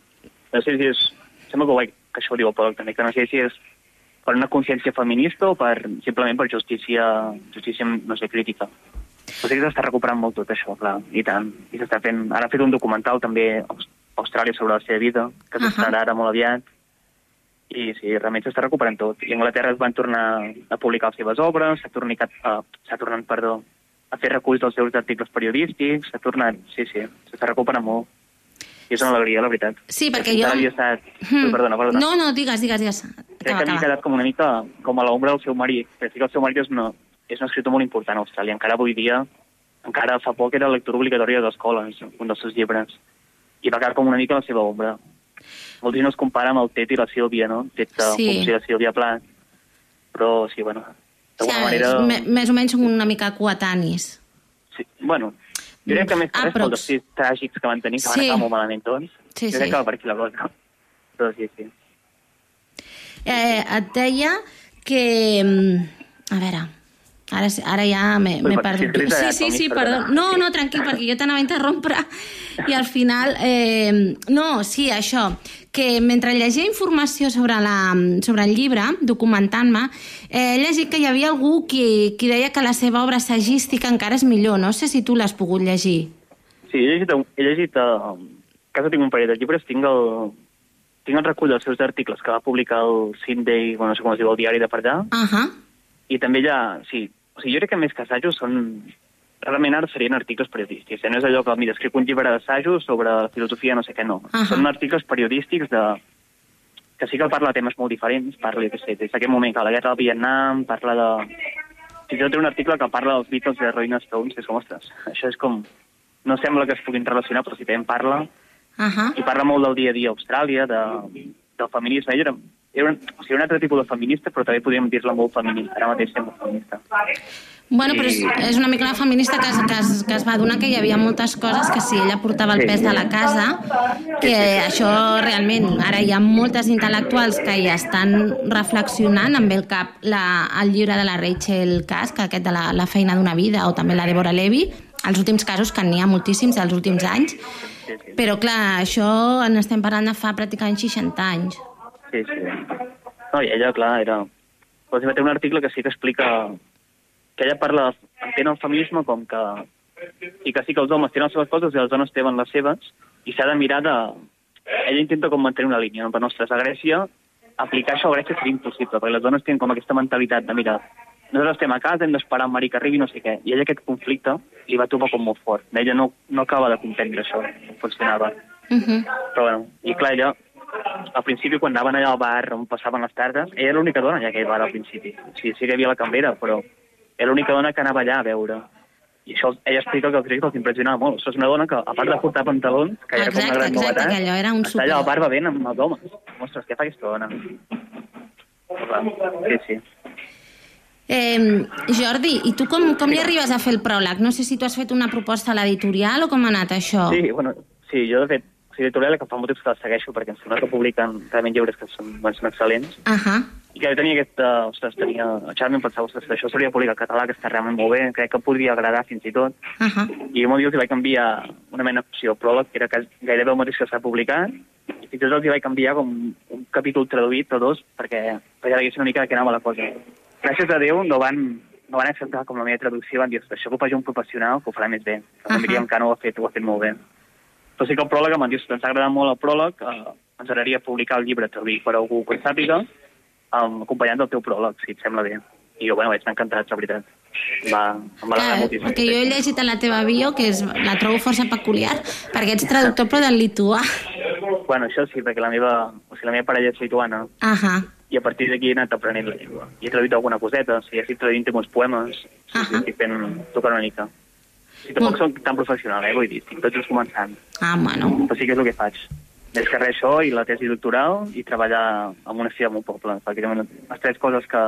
no sé si és... Sembla que, vaig, que això ho diu el Pol també, que no sé si és per una consciència feminista o per, simplement per justícia, justícia no sé, crítica. Però sí que s'està recuperant molt tot això, clar, i tant. I s'està fent... Ara ha fet un documental també a Aus- Austràlia sobre la seva vida, que s'estrenarà ara molt aviat. I sí, realment s'està recuperant tot. I a Anglaterra es van tornar a publicar les seves obres, s'ha tornat, uh, s'ha tornat, perdó, a fer reculls dels seus articles periodístics, s'ha tornat, sí, sí, s'està recuperant molt. I és una alegria, la veritat. Sí, perquè jo- Havia estat... Hmm. Perdona, perdona. No, no, digues, digues, digues. Crec Acaba, que havia quedat com una mica com a l'ombra del seu marit. Perquè sí que el seu marit és, una, és un escriptor molt important a Austràlia. Encara avui dia, encara fa poc era lectura obligatòria de l'escola, és un dels seus llibres. I va quedar com una mica la seva ombra. Molts gent es compara amb el Tet i la Sílvia, no? Tet Sí. sí. de Sílvia Plat. Però sí, bueno, Sí, d'alguna manera... és me, més o menys són una mica coetanis. Sí, bueno, jo crec que més que res Aprox. pels destins tràgics que van tenir, que van Sí. acabar molt malament tots. Sí, jo sí. crec que va per aquí la cosa. Però sí, sí. Eh, et deia que... mm, A veure, ara, sí- ara ja m'he si perdut. Sí, sí, sí, perdona. perdó. No, no, tranquil, perquè jo t'anava a interrompre i al final... Eh, no, sí, això, que mentre llegia informació sobre, la, sobre el llibre, documentant-me, eh, he llegit que hi havia algú qui, qui deia que la seva obra sagística encara és millor. No sé si tu l'has pogut llegir. Sí, he llegit, he llegit uh, a casa tinc un parell de llibres, tinc el, tinc el recull dels seus articles que va publicar el Sydney, bueno, no sé com es diu, el diari de per allà, Uh -huh. i també ja, sí, o sigui, jo crec que més que assajos són, realment ara serien articles periodístics, eh? no és allò que, mira, escric un llibre d'assajos sobre filosofia, no sé què, no. Ahà. Són articles periodístics de, que sí que parla de temes molt diferents, parla, jo què sé, des d'aquest moment que la guerra del Vietnam, parla de... Fins i tot té un article que parla dels Beatles de Rolling Stones, que és com, ostres, això és com... No sembla que es puguin relacionar, però sí també en parla, Uh -huh. i parla molt del dia a dia a Austràlia, de, del feminisme. Era, era un, o sigui, un altre tipus de feminista, però també podríem dir-la molt feminista. Ara mateix sembla feminista. Bueno, però és, és una mica la feminista que que, que es va donar que hi havia moltes coses que si ella portava el pes de la casa, que això realment, ara hi ha moltes intel·lectuals que hi estan reflexionant amb el cap la, el llibre de la Rachel Kask, aquest de la, la feina d'una vida, o també la Deborah Levy, els últims casos, que n'hi ha moltíssims els últims anys, però clar, això en estem parlant de fa pràcticament 60 anys. Sí, sí. No, i ella, clar, era... Té un article que sí que explica que ella parla, entén el feminisme com que... I que sí que els homes tenen les seves coses i les dones tenen les seves, i s'ha de mirar de... Ella intenta com mantenir una línia. Per nostres, a Grècia, aplicar això a Grècia seria impossible, perquè les dones tenen com aquesta mentalitat de, mira, nosaltres estem a casa, hem d'esperar un marit que arribi, no sé què. I ella aquest conflicte li va trobar com molt fort. Ella no, no acaba de comprendre això, com funcionava. Uh -huh. Però bueno, i clar, ella, al principi, quan anaven allà al bar on passaven les tardes, ella era l'única dona ja que hi bar al principi. O sigui, sí que hi havia la cambera, però era l'única dona que anava allà a veure. I això ella explica que el que els impressionava molt. Això és una dona que, a part de portar pantalons, que era com una gran exacte, novetat, que allò era un està super... allà al bar bevent amb els homes. Ostres, què fa aquesta dona? Sí, sí. Eh, Jordi, i tu com, com li arribes a fer el pròleg? No sé si tu has fet una proposta a l'editorial o com ha anat això. Sí, bueno, sí, jo de fet, l'editorial que fa temps que la segueixo perquè em sembla que publiquen realment llibres que són, bueno, són excel·lents. Ahà. I que tenia aquesta... Ostres, tenia... El Xavi em pensava, ostres, això s'hauria de publicar català, que està realment molt bé, crec que podria agradar fins i tot. Ahà. I jo molt els vaig enviar una mena d'opció pròleg, que era que gairebé el mateix que s'ha publicat, i fins i tot els vaig enviar com un capítol traduït o dos, perquè, perquè veiessin una mica de què anava la cosa. Gràcies a Déu no van, no van acceptar com la meva traducció, van dir, "Ostres, això que ho faci un professional, que ho farà més bé. Uh -huh. que no ho ha fet, ho ha fet molt bé. Però sí que el pròleg em van dir, "Ostres, ens ha agradat molt el pròleg, eh, ens agradaria publicar el llibre traduït per algú que sàpiga, um, acompanyant del teu pròleg, si et sembla bé. I jo, bueno, vaig estar encantat, la veritat. Va, em va agradar moltíssim. perquè jo he llegit en la teva bio, que és, la trobo força peculiar, perquè ets traductor però del lituà. Bueno, això sí, perquè la meva, o sigui, la meva parella és lituana, Ahà. i a partir d'aquí he anat aprenent la llengua. I he traduït alguna coseta, o sigui, estic traduint uns poemes, sí, sí, estic fent, tocant una mica. I tampoc soc tan professional, eh, vull dir, estic tot just començant. Ah, bueno. Però sí que és el que faig. Més que res això i la tesi doctoral i treballar en una al meu poble. Pràcticament les tres coses que,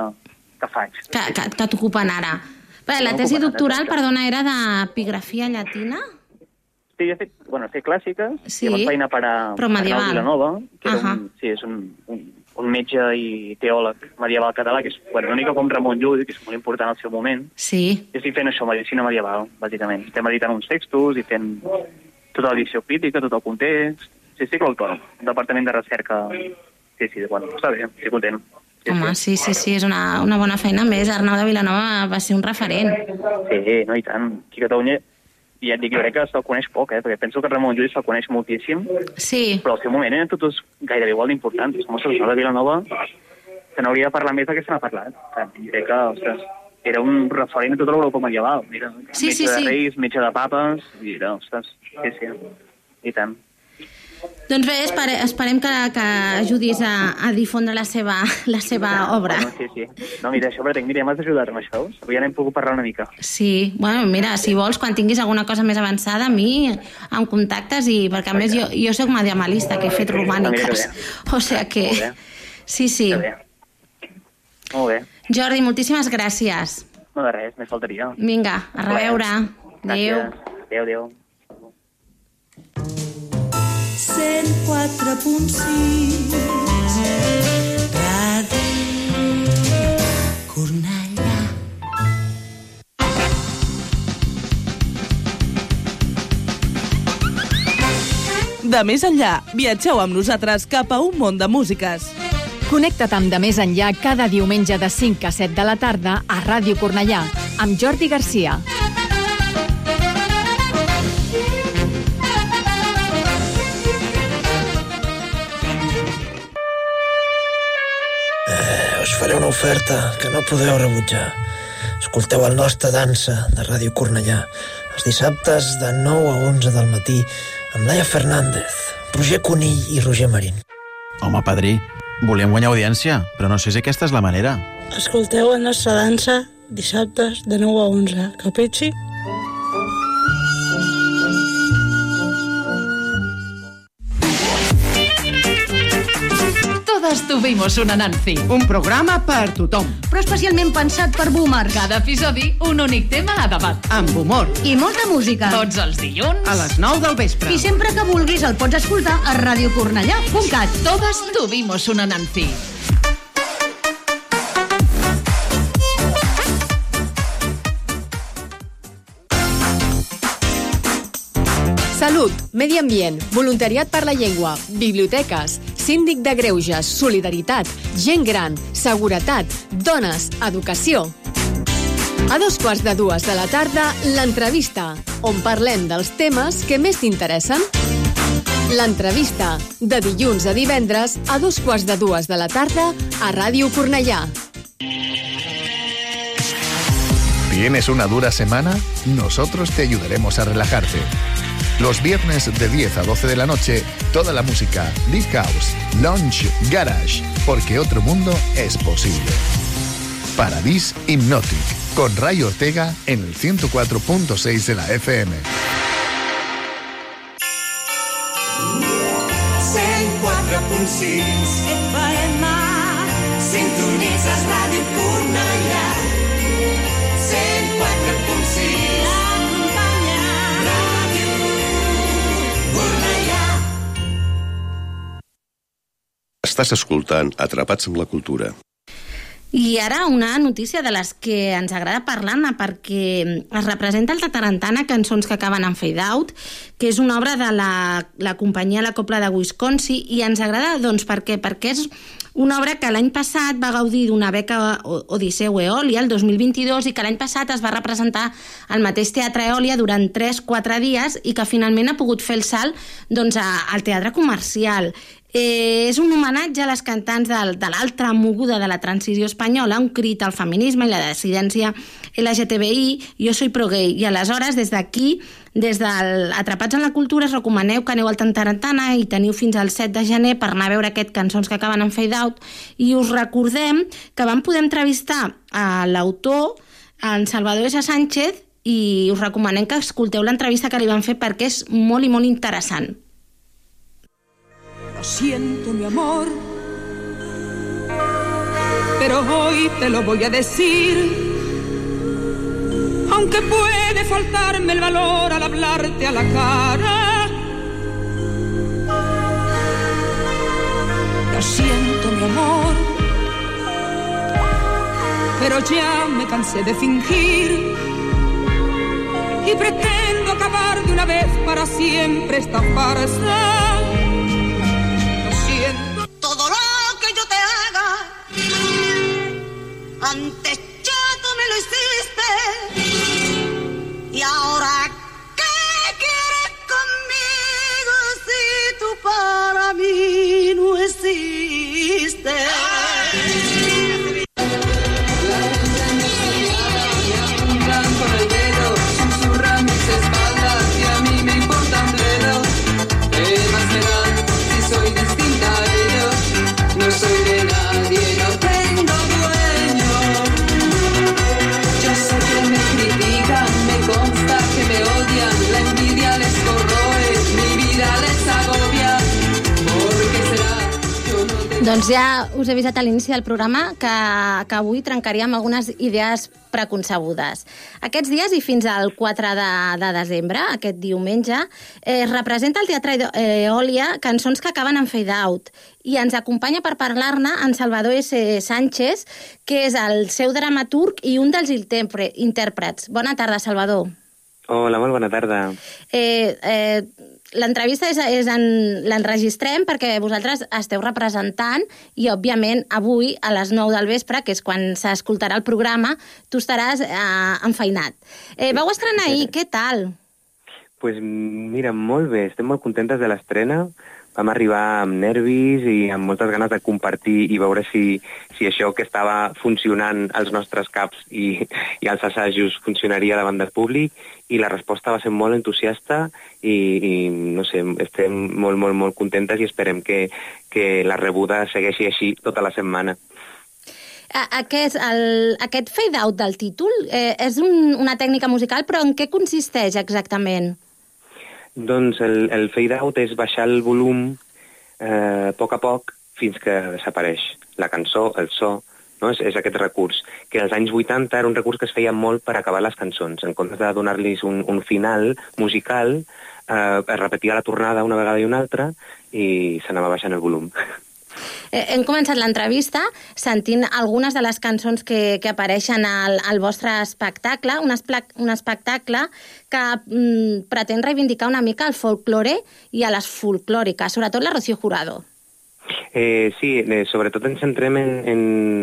que faig. Que, que, que t'ocupen ara. Bé, la tesi doctoral, perdona, era d'epigrafia llatina? Sí, he fet, bueno, he fet clàssiques, Sí, i abans feina per a, però per a medieval. Vilanova, que era Ahà. un, sí, és un, un, un metge i teòleg medieval català, que és bueno, una mica com Ramon Llull, que és molt important al seu moment. Sí. I estic fent això, medicina medieval, bàsicament. Estem editant uns textos i fent tota l'edició crítica, tot el context. Sí, estic autònom, un departament de recerca. Sí, sí, bueno, està bé, estic content. Sí, Home, sí, sí, sí, és una, una bona feina. A més, Arnau de Vilanova va ser un referent. Sí, no, i tant. Aquí a Catalunya, ja et dic, jo crec que se'l coneix poc, eh? perquè penso que Ramon Llull se'l coneix moltíssim, Sí. però al seu moment eren tots gairebé igual d'importants. Com el de Vilanova, se n'hauria de parlar més del que se n'ha parlat. I crec que, ostres, era un referent a tota l'Europa medieval. Mira, Sí, metge sí, de sí. reis, metge de papes, i era, ostres, sí, sí, i tant. Doncs bé, espere, esperem que, que ajudis a, a difondre la seva, la seva obra. Bueno, sí, sí. No, mira, això, Bretenc, mira, m'has d'ajudar-me, això. Avui ja n'hem pogut parlar una mica. Sí, bueno, mira, si vols, quan tinguis alguna cosa més avançada, a mi em contactes i perquè a més jo, jo sóc mediamalista, que he fet romàniques. O sigui que... Sí, sí. Molt bé. Jordi, moltíssimes gràcies. No de res, més faltaria. Vinga, a reveure. Adéu. Adéu, adéu. 104.6 Ràdio Cornellà De més enllà, viatgeu amb nosaltres cap a un món de músiques. Connecta't amb De Més Enllà cada diumenge de 5 a 7 de la tarda a Ràdio Cornellà, amb Jordi Garcia. Faré una oferta que no podeu rebutjar. Escolteu el nostre dansa de Ràdio Cornellà els dissabtes de 9 a 11 del matí amb Laia Fernández, Roger Conill i Roger Marín. Home, padrí, volíem guanyar audiència, però no sé si aquesta és la manera. Escolteu la nostra dansa dissabtes de 9 a 11. Capisci? Tuvimos una Nancy. Un programa per tothom. Però especialment pensat per boomers. Cada episodi, un únic tema a debat. Amb humor. I molta música. Tots els dilluns. A les 9 del vespre. I sempre que vulguis el pots escoltar a radiocornellà.cat. Todos tuvimos una Nancy. Salut, medi ambient, voluntariat per la llengua, biblioteques, síndic de greuges, solidaritat, gent gran, seguretat, dones, educació. A dos quarts de dues de la tarda, l'entrevista, on parlem dels temes que més t'interessen. L'entrevista, de dilluns a divendres, a dos quarts de dues de la tarda, a Ràdio Cornellà. ¿Tienes una dura semana? Nosotros te ayudaremos a relajarte. Los viernes de 10 a 12 de la noche, toda la música, Deep House, Lounge, Garage, porque otro mundo es posible. Paradis Hypnotic, con Ray Ortega en el 104.6 de la FM. 104.6 FM Estàs escoltant Atrapats amb la cultura. I ara una notícia de les que ens agrada parlar-ne perquè es representa el Tatarantana Cançons que acaben en Fade Out, que és una obra de la, la companyia La Copla de Wisconsin i ens agrada doncs perquè perquè és una obra que l'any passat va gaudir d'una beca Odisseu Eòlia el 2022 i que l'any passat es va representar al mateix Teatre Eòlia durant 3-4 dies i que finalment ha pogut fer el salt doncs, al teatre comercial. Eh, és un homenatge a les cantants del, de l'altra moguda de la transició espanyola, un crit al feminisme i la dissidència LGTBI, jo soy pro-gay, i aleshores des d'aquí, des del Atrapats en la Cultura, us recomaneu que aneu al Tantarantana i teniu fins al 7 de gener per anar a veure aquest cançons que acaben en fade out, i us recordem que vam poder entrevistar a l'autor, en Salvador S. Sánchez, i us recomanem que escolteu l'entrevista que li van fer perquè és molt i molt interessant. Lo siento, mi amor. Pero hoy te lo voy a decir. Aunque puede faltarme el valor al hablarte a la cara. Lo siento, mi amor. Pero ya me cansé de fingir. Y pretendo acabar de una vez para siempre esta farsa. Doncs ja us he avisat a l'inici del programa que, que avui trencaríem algunes idees preconcebudes. Aquests dies i fins al 4 de, de desembre, aquest diumenge, eh, es representa al Teatre Eòlia cançons que acaben en fade out i ens acompanya per parlar-ne en Salvador S. Sánchez, que és el seu dramaturg i un dels intèrpre- intèrprets. Bona tarda, Salvador. Hola, molt bona tarda. Eh, eh, L'entrevista és, és en, l'enregistrem perquè vosaltres esteu representant i, òbviament, avui a les 9 del vespre, que és quan s'escoltarà el programa, tu estaràs eh, enfeinat. Eh, vau estrenar ahir, què tal? pues mira, molt bé, estem molt contentes de l'estrena. Vam arribar amb nervis i amb moltes ganes de compartir i veure si, si això que estava funcionant als nostres caps i, i als assajos funcionaria davant del públic i la resposta va ser molt entusiasta i, i no sé, estem molt, molt, molt contentes i esperem que, que la rebuda segueixi així tota la setmana. Aquest, el, aquest fade-out del títol eh, és un, una tècnica musical, però en què consisteix exactament? Doncs el, el fade out és baixar el volum eh, a poc a poc fins que desapareix la cançó, el so, no? és, és aquest recurs, que als anys 80 era un recurs que es feia molt per acabar les cançons. En comptes de donar-los un, un final musical, eh, es repetia la tornada una vegada i una altra i s'anava baixant el volum. Eh, hem començat l'entrevista sentint algunes de les cançons que, que apareixen al, al vostre espectacle, un, espla, un espectacle que mm, pretén reivindicar una mica el folklore i a les folclòriques, sobretot la Rocío Jurado. Eh, sí, eh, sobretot ens centrem en, en,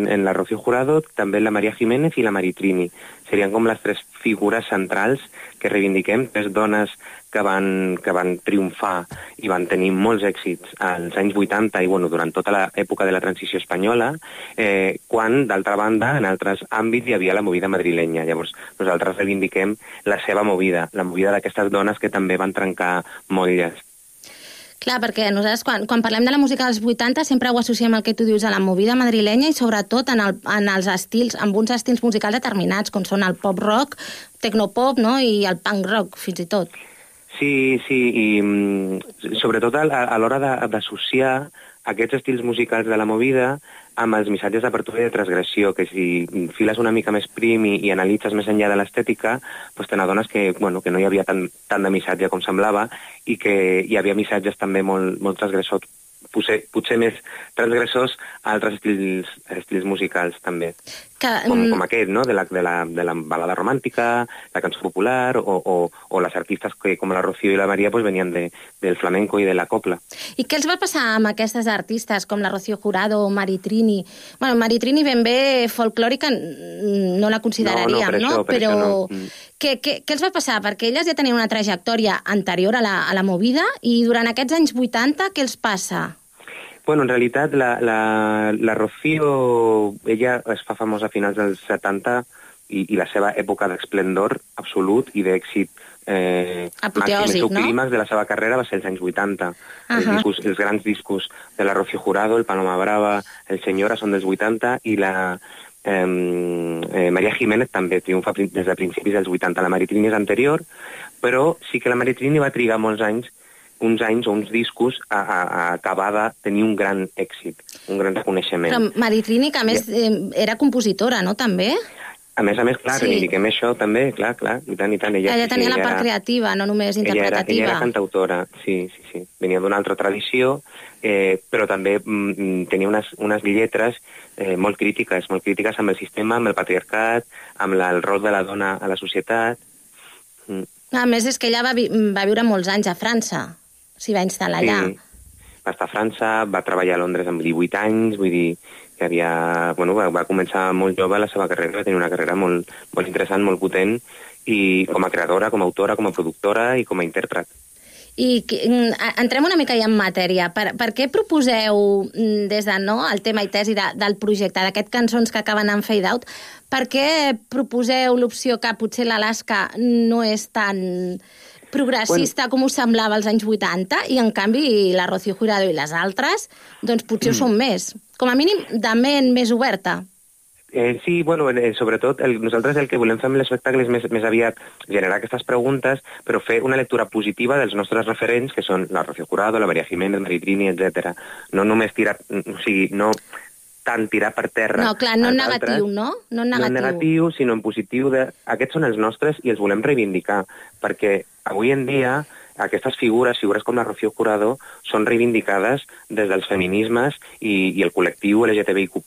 en la Rocío Jurado, també la Maria Jiménez i la Maritrini. Serien com les tres figures centrals que reivindiquem, tres dones que van, que van triomfar i van tenir molts èxits als anys 80 i bueno, durant tota l'època de la transició espanyola, eh, quan, d'altra banda, en altres àmbits hi havia la movida madrilenya. Llavors, nosaltres reivindiquem la seva movida, la movida d'aquestes dones que també van trencar molles. Clar, perquè nosaltres quan, quan parlem de la música dels 80 sempre ho associem al que tu dius a la movida madrilenya i sobretot en, el, en els estils, amb uns estils musicals determinats, com són el pop rock, tecnopop no? i el punk rock, fins i tot. Sí, sí, i mm, sobretot a, a l'hora d'associar aquests estils musicals de la movida amb els missatges d'apertura i de transgressió, que si files una mica més prim i, i analitzes més enllà de l'estètica, doncs te n'adones que, bueno, que no hi havia tant, tant de missatge com semblava i que hi havia missatges també molt, molt transgressors, potser, potser més transgressors a altres estils, estils musicals també, Que, com, mm, com aquest, no? de, la, de, la, de la balada romàntica, la cançó popular, o, o, o les artistes que, com la Rocío i la Maria pues, venien de, del flamenco i de la copla. I què els va passar amb aquestes artistes com la Rocío Jurado o Maritrini? Bueno, Maritrini ben bé folclòrica no la consideraríem, no? això, per Però això no. Mm. què, què, què els va passar? Perquè elles ja tenien una trajectòria anterior a la, a la movida i durant aquests anys 80 què els passa? Bueno, en realitat, la, la, la Rocío, ella es fa famosa a finals dels 70 i, i la seva època d'esplendor absolut i d'èxit eh, màxim, el seu no? clímax de la seva carrera va ser els anys 80. Els, Ahà. discos, els grans discos de la Rocío Jurado, el Paloma Brava, el Senyora són dels 80 i la eh, eh, Maria Jiménez també triomfa des de principis dels 80. La Maritrini és anterior, però sí que la Maritrini va trigar molts anys uns anys o uns discos a, a, a acabar de tenir un gran èxit, un gran reconeixement. Però Maritrini, que a més eh, era compositora, no, també? A més a més, clar, Sí. reivindiquem això també, clar, clar, i tant, i tant. Ella, Ella, ella tenia sí, la ella part era- creativa, no només Ella era, interpretativa. ella era cantautora, sí, sí, sí. Venia d'una altra tradició, eh, però també mm, tenia unes, unes lletres eh, molt crítiques, molt crítiques amb el sistema, amb el patriarcat, amb la, el rol de la dona a la societat. Mm. A més, és que ella va, vi va viure molts anys a França. S'hi va instal·lar allà. Sí. Va estar a França, va treballar a Londres amb 18 anys, vull dir que havia, bueno, va, va començar molt jove la seva carrera, va tenir una carrera molt, molt interessant, molt potent, i com a creadora, com a autora, com a productora i com a intèrpret. I mm, entrem una mica ja en matèria. Per, per què proposeu, mm, des de no, el tema i tesi de, del projecte, d'aquest cançons que acaben en fade out, per què proposeu l'opció que potser l'Alaska no és tan progressista bueno. com us semblava als anys 80 i en canvi la Rocío Jurado i les altres doncs potser ho són més. Com a mínim de ment més oberta. Eh, sí, bueno, eh, sobretot el, nosaltres el que volem fer amb l'espectacle és més, més aviat generar aquestes preguntes, però fer una lectura positiva dels nostres referents, que són la Rocío Jurado, la Maria Jiménez, Maritrini, etc. No només tirar, o sigui, no tant tirar per terra No, clar, no en altres, negatiu, no? No en no negatiu. en negatiu, sinó en positiu. De... Aquests són els nostres i els volem reivindicar, perquè avui en dia aquestes figures, figures com la Rocío Jurado, són reivindicades des dels feminismes i, i el col·lectiu LGTBIQ+.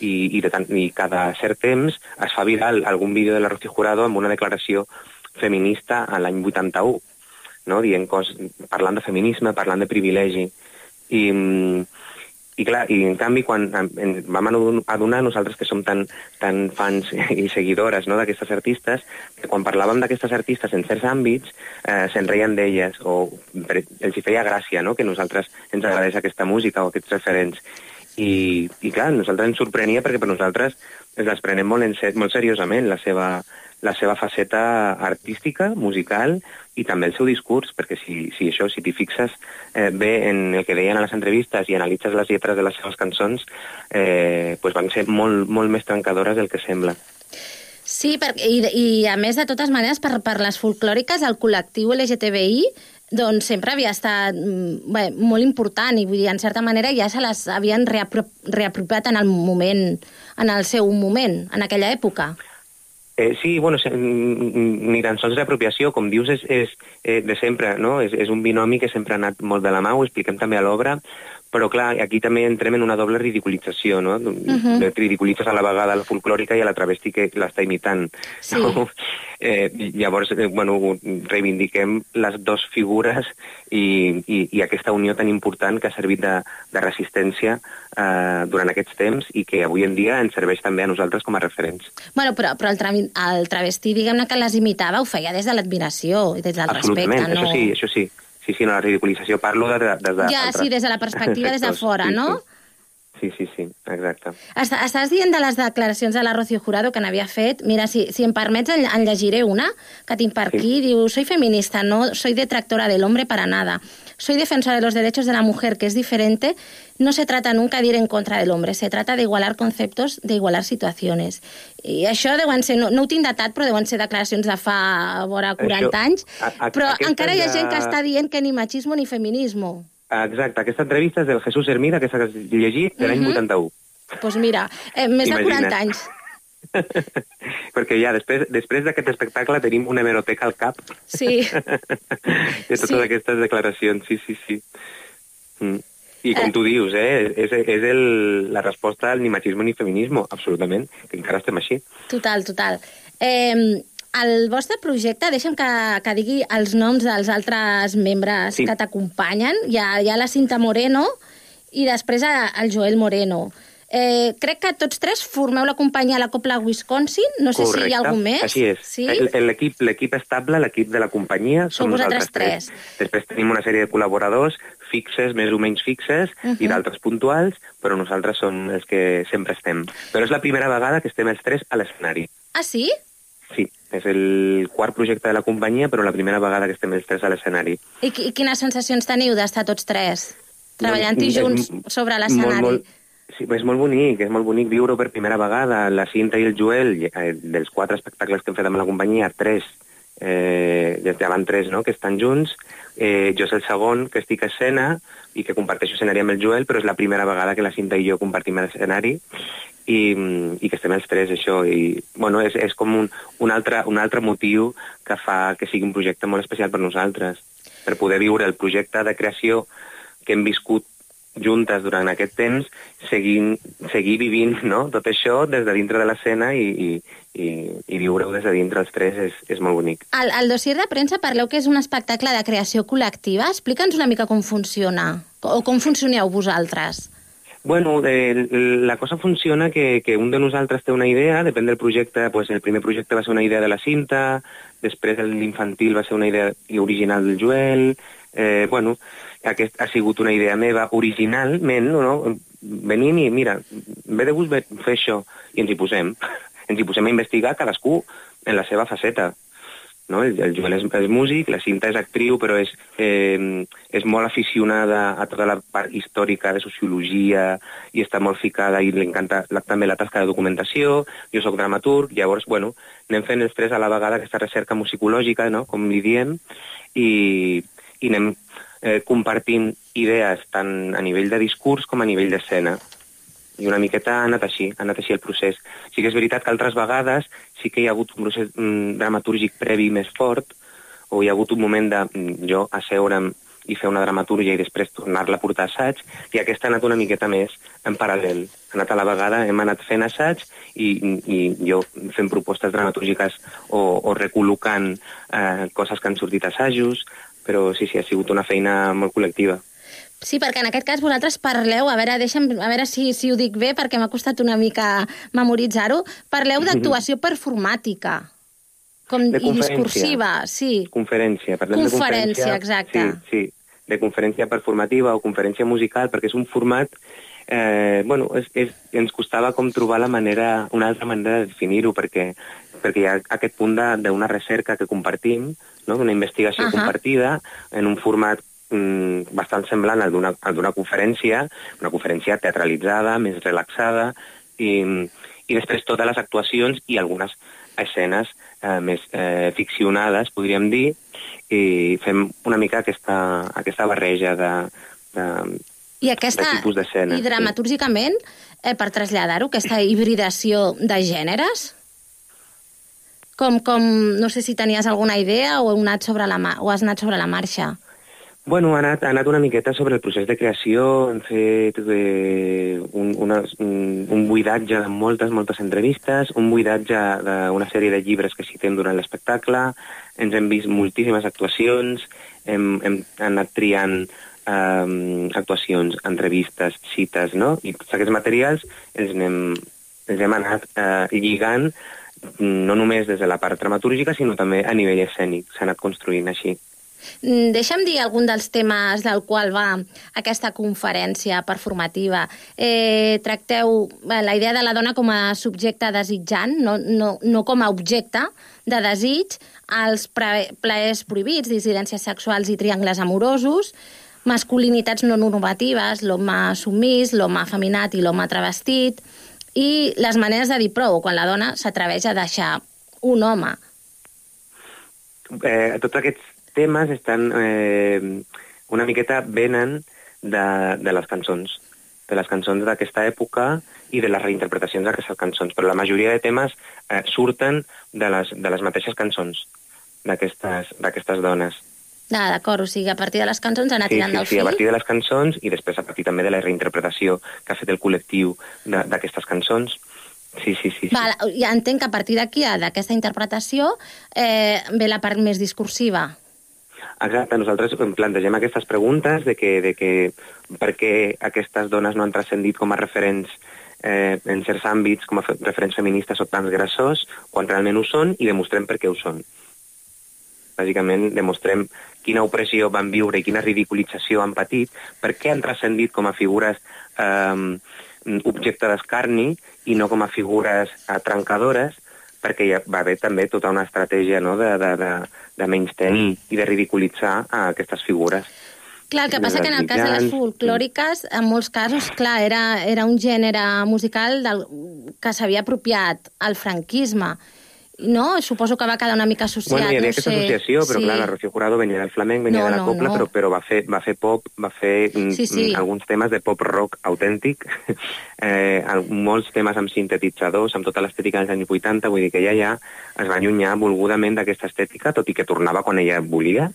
I, i, de tant, I cada cert temps es fa viral algun vídeo de la Rocío Jurado amb una declaració feminista a l'any 81, no? dient cos, parlant de feminisme, parlant de privilegi. I, mm, i clar, i en canvi quan en, vam adon- adonar nosaltres que som tan, tan fans i seguidores no, d'aquestes artistes, que quan parlàvem d'aquestes artistes en certs àmbits eh, se'n reien d'elles o els hi feia gràcia no, que nosaltres ens agradés aquesta música o aquests referents. I, i clar, nosaltres ens sorprenia perquè per nosaltres les prenem molt, en ser, molt seriosament la seva, la seva faceta artística, musical i també el seu discurs, perquè si, si això, si t'hi fixes eh, bé en el que deien a les entrevistes i analitzes les lletres de les seves cançons, eh, pues van ser molt, molt més trencadores del que sembla. Sí, per, i, i a més, de totes maneres, per, per les folclòriques, el col·lectiu LGTBI doncs sempre havia estat mm, bé, molt important i vull dir, en certa manera ja se les havien reapro reapropiat en el moment, en el seu moment, en aquella època. Eh, sí, bueno, ni tan sols d'apropiació, com dius, és, és eh, de sempre, no? És, és un binomi que sempre ha anat molt de la mà, ho expliquem també a l'obra, però clar, aquí també entrem en una doble ridiculització, no? Mhm. De Ridiculitzes a la vegada la folclòrica i a la travesti que l'està imitant. Sí. No? Eh, llavors, eh, bueno, reivindiquem les dues figures i, i, i aquesta unió tan important que ha servit de, de resistència eh, durant aquests temps i que avui en dia ens serveix també a nosaltres com a referents. Bueno, però, però el, tra el travestí, diguem-ne que les imitava, ho feia des de l'admiració i des del Absolutament, respecte, no? això sí, això sí. Sí, sí, no, la ridiculització parlo de, de, des de Ja, altres sí, des de la perspectiva, des de fora, sí, no? Sí, sí, sí, exacte. Est estàs dient de les declaracions de la Rocío Jurado que n'havia fet. Mira, si, si em permets, en, en llegiré una que tinc per aquí. Diu, soy feminista, no soy detractora del hombre para nada. Soy defensora de los derechos de la mujer, que es diferente. No se trata nunca de ir en contra del hombre, se trata de igualar conceptos, de igualar situaciones. I això deuen ser, no, no ho tinc datat, però deuen ser declaracions de fa vora 40 Això- anys. a- a- Però encara hi ha gent que està dient que ni machismo ni feminismo. Exacte, aquesta entrevista és del Jesús Hermida, que s'ha llegit de l'any Mhm. 81. Doncs pues mira, eh, més de Imagina't. 40 anys. Perquè ja després després d'aquest espectacle tenim una hemeroteca al cap Sí. de totes Sí. aquestes declaracions, sí, sí, sí. Mm. I com Eh. tu dius, eh, és, és el, la resposta al ni machismo ni feminismo, absolutament, que encara estem així. Total, total. Eh, el vostre projecte, deixa'm que, que digui els noms dels altres membres Sí. que t'acompanyen. Hi, ha, hi ha la Cinta Moreno i després el Joel Moreno. Eh, crec que tots tres formeu la companyia La Copla Wisconsin. No sé si hi ha algun més. Així és. Sí? El- L'equip l'equip estable, l'equip de la companyia, Sou som nosaltres tres. Després tenim una sèrie de col·laboradors fixes, més o menys fixes, Mhm. i d'altres puntuals, però nosaltres som els que sempre estem. Però és la primera vegada que estem els tres a l'escenari. Ah, sí? Sí, és el quart projecte de la companyia, però la primera vegada que estem els tres a l'escenari. I, I quines sensacions teniu d'estar tots tres treballant Doncs, junts sobre Molt, l'escenari? molt, sí, és molt bonic, és molt bonic viure-ho per primera vegada. La Cinta i el Joel, eh, dels quatre espectacles que hem fet amb la companyia, tres, eh, ja van tres, no?, que estan junts. Eh, jo és el segon que estic a escena i que comparteixo escenari amb el Joel, però és la primera vegada que la Cinta i jo compartim l'escenari i, i que estem els tres, això. I, bueno, és, és com un, un, altre, un altre motiu que fa que sigui un projecte molt especial per nosaltres, per poder viure el projecte de creació que hem viscut juntes durant aquest temps, seguint, seguir vivint no? tot això des de dintre de l'escena i, i, i, i viure-ho des de dintre els tres és, és molt bonic. Al, al dossier de premsa parleu que és un espectacle de creació col·lectiva. Explica'ns una mica com funciona, o com funcioneu vosaltres. Bueno, eh, la cosa funciona que, que un de nosaltres té una idea, depèn del projecte, pues el primer projecte va ser una idea de la cinta, després l'infantil va ser una idea original del Joel, eh, bueno, aquest ha sigut una idea meva originalment, no? venim i mira, ve de gust fer això, i ens hi posem, ens hi posem a investigar cadascú en la seva faceta, no? El, el Joel és, és músic, la Cinta és actriu, però és, eh, és molt aficionada a tota la part històrica de sociologia i està molt ficada i li encanta la, també la tasca de documentació, jo sóc dramaturg, llavors, bueno, anem fent els tres a la vegada aquesta recerca musicològica, no?, com li diem, i, i anem eh, compartint idees tant a nivell de discurs com a nivell d'escena i una miqueta ha anat així, ha anat així el procés. Sí que és veritat que altres vegades sí que hi ha hagut un procés mm, dramatúrgic previ més fort, o hi ha hagut un moment de mm, jo asseure'm i fer una dramatúrgia i després tornar-la a portar assaig, i aquesta ha anat una miqueta més en paral·lel. Ha anat a la vegada, hem anat fent assaig i, i jo fent propostes dramatúrgiques o, o recol·locant eh, coses que han sortit assajos, però sí, sí, ha sigut una feina molt col·lectiva. Sí, perquè en aquest cas vosaltres parleu, a veure, deixa'm, a veure si, si ho dic bé, perquè m'ha costat una mica memoritzar-ho, parleu d'actuació performàtica com, De i discursiva, sí. Conferència, parlem Conferència, de conferència. exacte. Sí, sí, de conferència performativa o conferència musical, perquè és un format eh, bueno, és, és, ens costava com trobar la manera, una altra manera de definir-ho, perquè, perquè hi ha aquest punt de- d'una recerca que compartim, no? d'una investigació Ahà. compartida, en un format mm, bastant semblant al d'una conferència, una conferència teatralitzada, més relaxada, i, i després totes les actuacions i algunes escenes eh, més eh, ficcionades, podríem dir, i fem una mica aquesta, aquesta barreja de, de, I aquesta, de tipus d'escenes. i dramatúrgicament, eh, per traslladar-ho, aquesta hibridació de gèneres, com, com, no sé si tenies alguna idea o, anat sobre la, o has anat sobre la marxa. Bueno, ha anat, ha anat una miqueta sobre el procés de creació, hem fet eh, un, una, un, un buidatge de moltes, moltes entrevistes, un buidatge d'una sèrie de llibres que citem durant l'espectacle, ens hem vist moltíssimes actuacions, hem, hem anat triant eh, actuacions, entrevistes, cites, no? I tots aquests materials els hem, els hem anat eh, lligant no només des de la part dramatúrgica, sinó també a nivell escènic. S'ha anat construint així. Mm, Deixa'm dir algun dels temes del qual va aquesta conferència performativa. Eh, tracteu eh, la idea de la dona com a subjecte desitjant, no, no, no com a objecte de desig, els plaers prohibits, dissidències sexuals i triangles amorosos, masculinitats no normatives, l'home submís, l'home afeminat i l'home travestit, i les maneres de dir prou, quan la dona s'atreveix a deixar un home. eh, tots aquests temes estan eh, una miqueta venen de, de les cançons, de les cançons d'aquesta època i de les reinterpretacions d'aquestes cançons, però la majoria de temes eh, surten de les, de les mateixes cançons d'aquestes dones. Ah, d'acord, o sigui, a partir de les cançons anar Sí, tirant sí, del sí, a fil. partir de les cançons i després a partir també de la reinterpretació que ha fet el col·lectiu d'aquestes cançons. Sí, sí, sí. sí. Val, ja entenc que a partir d'aquí, a- d'aquesta interpretació, eh, ve la part més discursiva. Exacte, nosaltres em plantegem aquestes preguntes de que, de que per què aquestes dones no han transcendit com a referents eh, en certs àmbits, com a fe referents feministes o transgressors, quan realment ho són, i demostrem per què ho són. Bàsicament, demostrem quina opressió van viure i quina ridiculització han patit, per què han transcendit com a figures eh, objecte d'escarni i no com a figures eh, trencadores, perquè hi va haver també tota una estratègia no, de, de, de, de menystenir i de ridiculitzar a aquestes figures. Clar, el que passa que en el cas de les folclòriques, en molts casos, clar, era, era un gènere musical del, que s'havia apropiat al franquisme. No? Suposo que va quedar una mica associat, Bueno, hi havia no aquesta sé. associació, però sí. clar, la Rocío Jurado venia del flamenc, venia No, de la no, copla, no. Però, però va, fer, va fer pop, va fer mm, Sí, sí. mm, alguns temes de pop rock autèntic, eh, molts temes amb sintetitzadors, amb tota l'estètica dels anys 80, vull dir que ella ja es va allunyar volgudament d'aquesta estètica, tot i que tornava quan ella volia,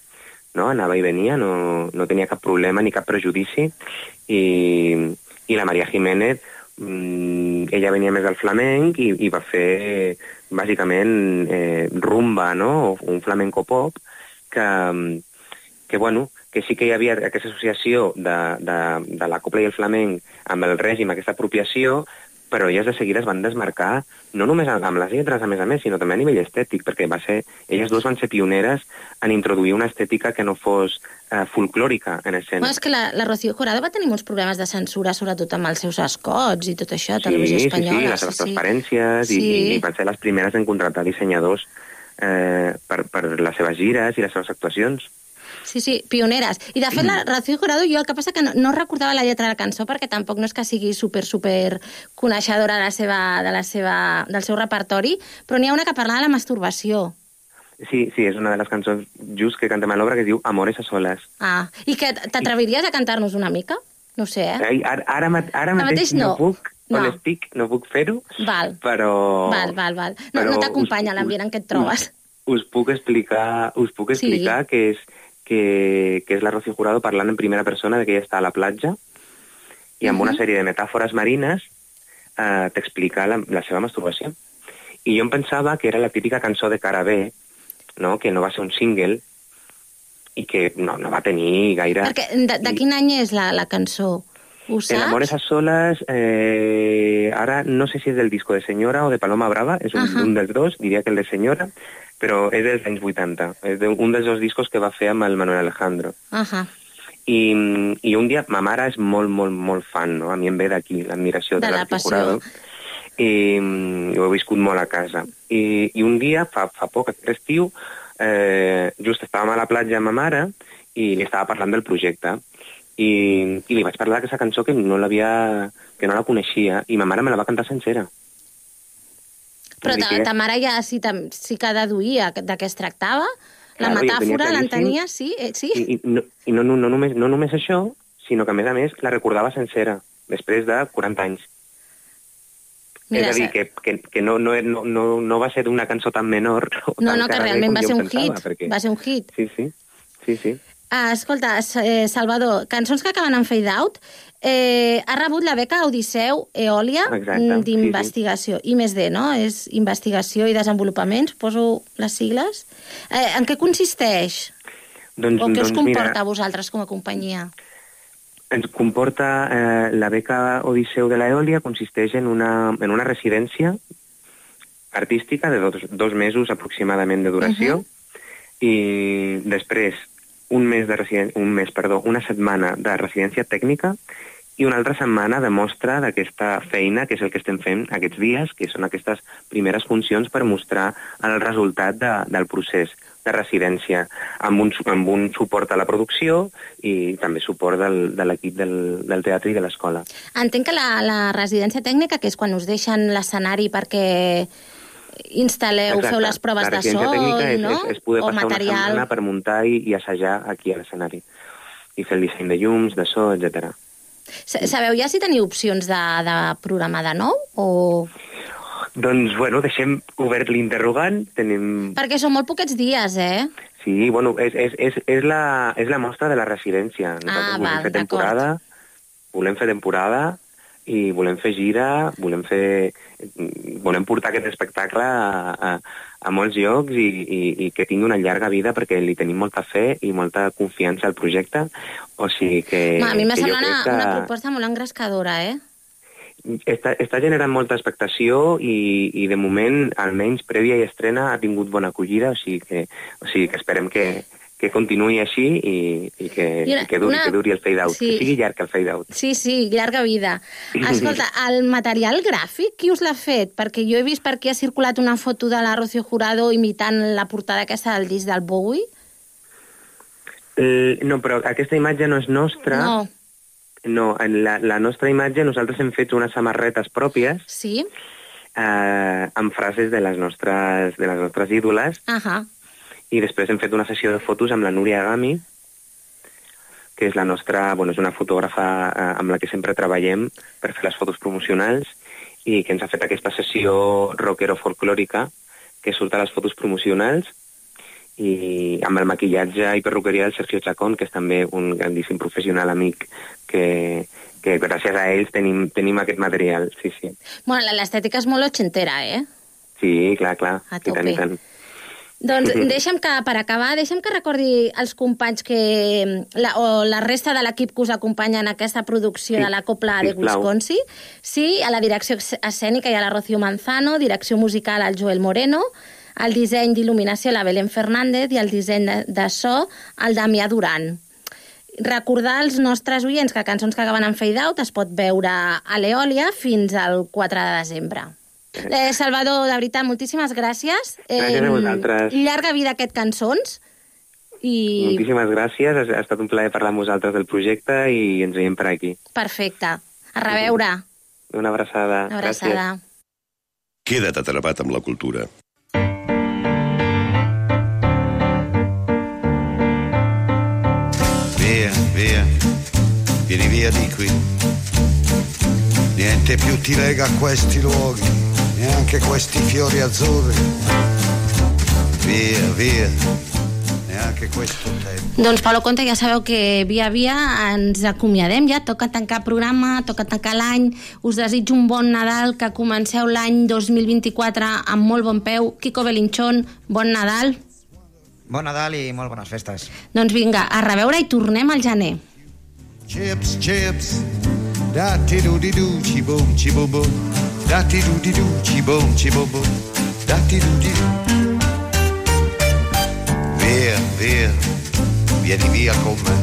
no? anava i venia, no, no tenia cap problema ni cap prejudici, i, i la Maria Jiménez mm, ella venia més del flamenc i, i va fer bàsicament eh, rumba, no? un flamenco pop, que, que, bueno, que sí que hi havia aquesta associació de, de, de la copla i el flamenc amb el règim, aquesta apropiació, però elles de seguida es van desmarcar, no només amb les lletres, a més a més, sinó també a nivell estètic, perquè va ser, elles dues van ser pioneres en introduir una estètica que no fos eh, folclòrica en escena. Bueno, és que la, la Rocío Jurado va tenir molts problemes de censura, sobretot amb els seus escots i tot això, a Televisió Espanyola. Sí, sí, les seves transparències Sí. i, i van ser les primeres en contractar dissenyadors eh, per, per les seves gires i les seves actuacions. Sí, sí, pioneres. I de fet, la Rocío Jurado, jo el que passa que no, no recordava la lletra de la cançó perquè tampoc no és que sigui super, super coneixedora de la seva, de la seva, del seu repertori, però n'hi ha una que parlava de la masturbació. Sí, sí, és una de les cançons just que cantem a l'obra que es diu Amores a soles. Ah, i que t'atreviries a cantar-nos una mica? No sé, eh? Ai, ara, ara, ara Ara mateix, no. no puc, on No. estic, no puc fer-ho, però... val, val, val. No, no t'acompanya us- l'ambient en què et trobes. us puc explicar, us puc Sí. explicar que, és, que, que és la Rocío Jurado parlant en primera persona de que ella està a la platja i amb una Mhm. sèrie de metàfores marines eh, t'explica la, la seva masturbació. I jo em pensava que era la típica cançó de cara B, no? que no va ser un single i que no, no va tenir gaire... Perquè de, de quin any és la, la cançó? Ho El saps? Amores a solas, eh, ara no sé si és del disco de Senyora o de Paloma Brava, és un, Ajá. un dels dos, diria que el de Senyora, però és dels anys 80, és un dels dos discos que va fer amb el Manuel Alejandro. Ahà. I, I un dia, ma mare és molt, molt, molt fan, no? A mi em ve d'aquí l'admiració de, De la l'Artur passió. Jurado. I, mm, ho he viscut molt a casa. I, i un dia, fa, fa poc, aquest estiu, eh, just estàvem a la platja amb ma mare i li estava parlant del projecte. I, i li vaig parlar d'aquesta cançó que no l'havia que no la coneixia i ma mare me la va cantar sencera. Però ta, que- ta mare ja sí, tam, sí que deduïa de què es tractava. La Claro, metàfora l'entenia, sí? Eh, sí? I, i, no, i no, no, no, només, no només això, sinó que, a més a més, la recordava sencera, després de 40 anys. Mira, és a dir, que, que, que no, no, no, no, va ser una cançó tan menor. No, tan no, que realment va ser un pensava, hit. Perquè... Va ser un hit. Sí, sí, sí, sí. Ah, escolta, eh, Salvador, cançons que acaben en fade out, eh, ha rebut la beca Odisseu Eòlia Exacte, mm, sí, d'investigació. I més D, no? És investigació i desenvolupament, poso les sigles. Eh, en què consisteix? Doncs, o què us doncs comporta mira, a vosaltres com a companyia? ens comporta eh, la beca Odisseu de l'Eòlia consisteix en una, en una residència artística de dos, dos mesos aproximadament de duració Mhm. i després un mes de un mes, perdó, una setmana de residència tècnica i una altra setmana de mostra d'aquesta feina, que és el que estem fent aquests dies, que són aquestes primeres funcions per mostrar el resultat de, del procés de residència, amb un, amb un suport a la producció i també suport del, de l'equip del, del teatre i de l'escola. Entenc que la, la residència tècnica, que és quan us deixen l'escenari perquè instal·leu, Exacte. feu les proves de so, residència tècnica és, no? és, és poder o passar una material. setmana per muntar i, i assajar aquí a l'escenari i fer el disseny de llums, de so, etc. Sa- Sabeu ja si teniu opcions de, de programar de nou? O... Doncs, bueno, deixem obert l'interrogant. Tenim... Perquè són molt poquets dies, eh? Sí, bueno, és, és, és, és, la, és la mostra de la residència. Nosaltres Ah, volem val, fer temporada, volem fer temporada i volem fer gira, volem fer... volem portar aquest espectacle a, a, a molts llocs i, i, i que tingui una llarga vida perquè li tenim molta fe i molta confiança al projecte. O sigui que... Ma, a mi m'ha semblat una, que- una proposta molt engrescadora, eh? està, està generant molta expectació i, i de moment, almenys prèvia i estrena, ha tingut bona acollida, o sigui que, o sigui que esperem que, que continuï així i, i, que, I una- i que, duri, una- que duri el fade-out, sí. que sigui llarg el fade-out. Sí, sí, llarga vida. Escolta, el material gràfic, qui us l'ha fet? Perquè jo he vist per aquí ha circulat una foto de la Rocío Jurado imitant la portada aquesta del disc del Bowie. Eh, no, però aquesta imatge no és nostra. No. No, en la, la nostra imatge nosaltres hem fet unes samarretes pròpies Sí? eh, amb frases de les nostres, de les nostres ídoles Ahà. I després hem fet una sessió de fotos amb la Núria Gami, que és la nostra, bueno, és una fotògrafa eh, amb la que sempre treballem per fer les fotos promocionals i que ens ha fet aquesta sessió rockero-folclòrica que surt a les fotos promocionals i amb el maquillatge i perruqueria del Sergio Chacón, que és també un grandíssim professional amic que, que gràcies a ells tenim, tenim aquest material, sí, sí. Bueno, l'estètica és molt ochentera, eh? Sí, clar, clar, A i tant, i tope. tant. Doncs deixa'm que, per acabar, deixa'm que recordi als companys que, la, o la resta de l'equip que us acompanya en aquesta producció Sí, de la Copla de sisplau. Wisconsin. Sí, a la direcció escènica hi ha la Rocío Manzano, direcció musical al Joel Moreno, el disseny d'il·luminació la Belén Fernández i el disseny de, de so el Damià Duran. Recordar als nostres oients que Cançons que acaben en fade out es pot veure a l'Eòlia fins al 4 de desembre. Eh, Salvador, de veritat, moltíssimes gràcies. Gràcies a vosaltres. Llarga vida aquest Cançons. I Moltíssimes gràcies, ha, ha estat un plaer parlar amb vosaltres del projecte i ens veiem per aquí. perfecte. A reveure. Una abraçada. Una abraçada. Queda't atrapat amb la cultura. Via, via, vieni via di qui. Niente più ti lega a questi luoghi, neanche questi fiori azzurri. Via, via, neanche questo tempo. Doncs, Pablo Conte, ja sabeu que via via ens acomiadem ja, toca tancar programa, toca tancar l'any, us desitjo un bon Nadal, que comenceu l'any 2024 amb molt bon peu. Kiko Belinchón, bon Nadal. Bon Nadal i molt bones festes. Doncs vinga, a reveure i tornem al gener. Chips, chips, da ti do di do, chi boom, chi boom boom, da ti do di do, chi boom, chi boom boom, da ti do di do. Via, via, vieni via con me.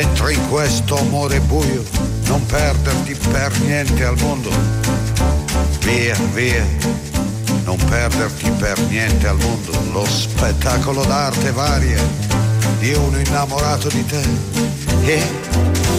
Entra in questo amore buio, non perderti per niente al mondo. Via, via, non perderti per niente al mondo. Lo spettacolo d'arte varia di uno innamorato di te Yeah,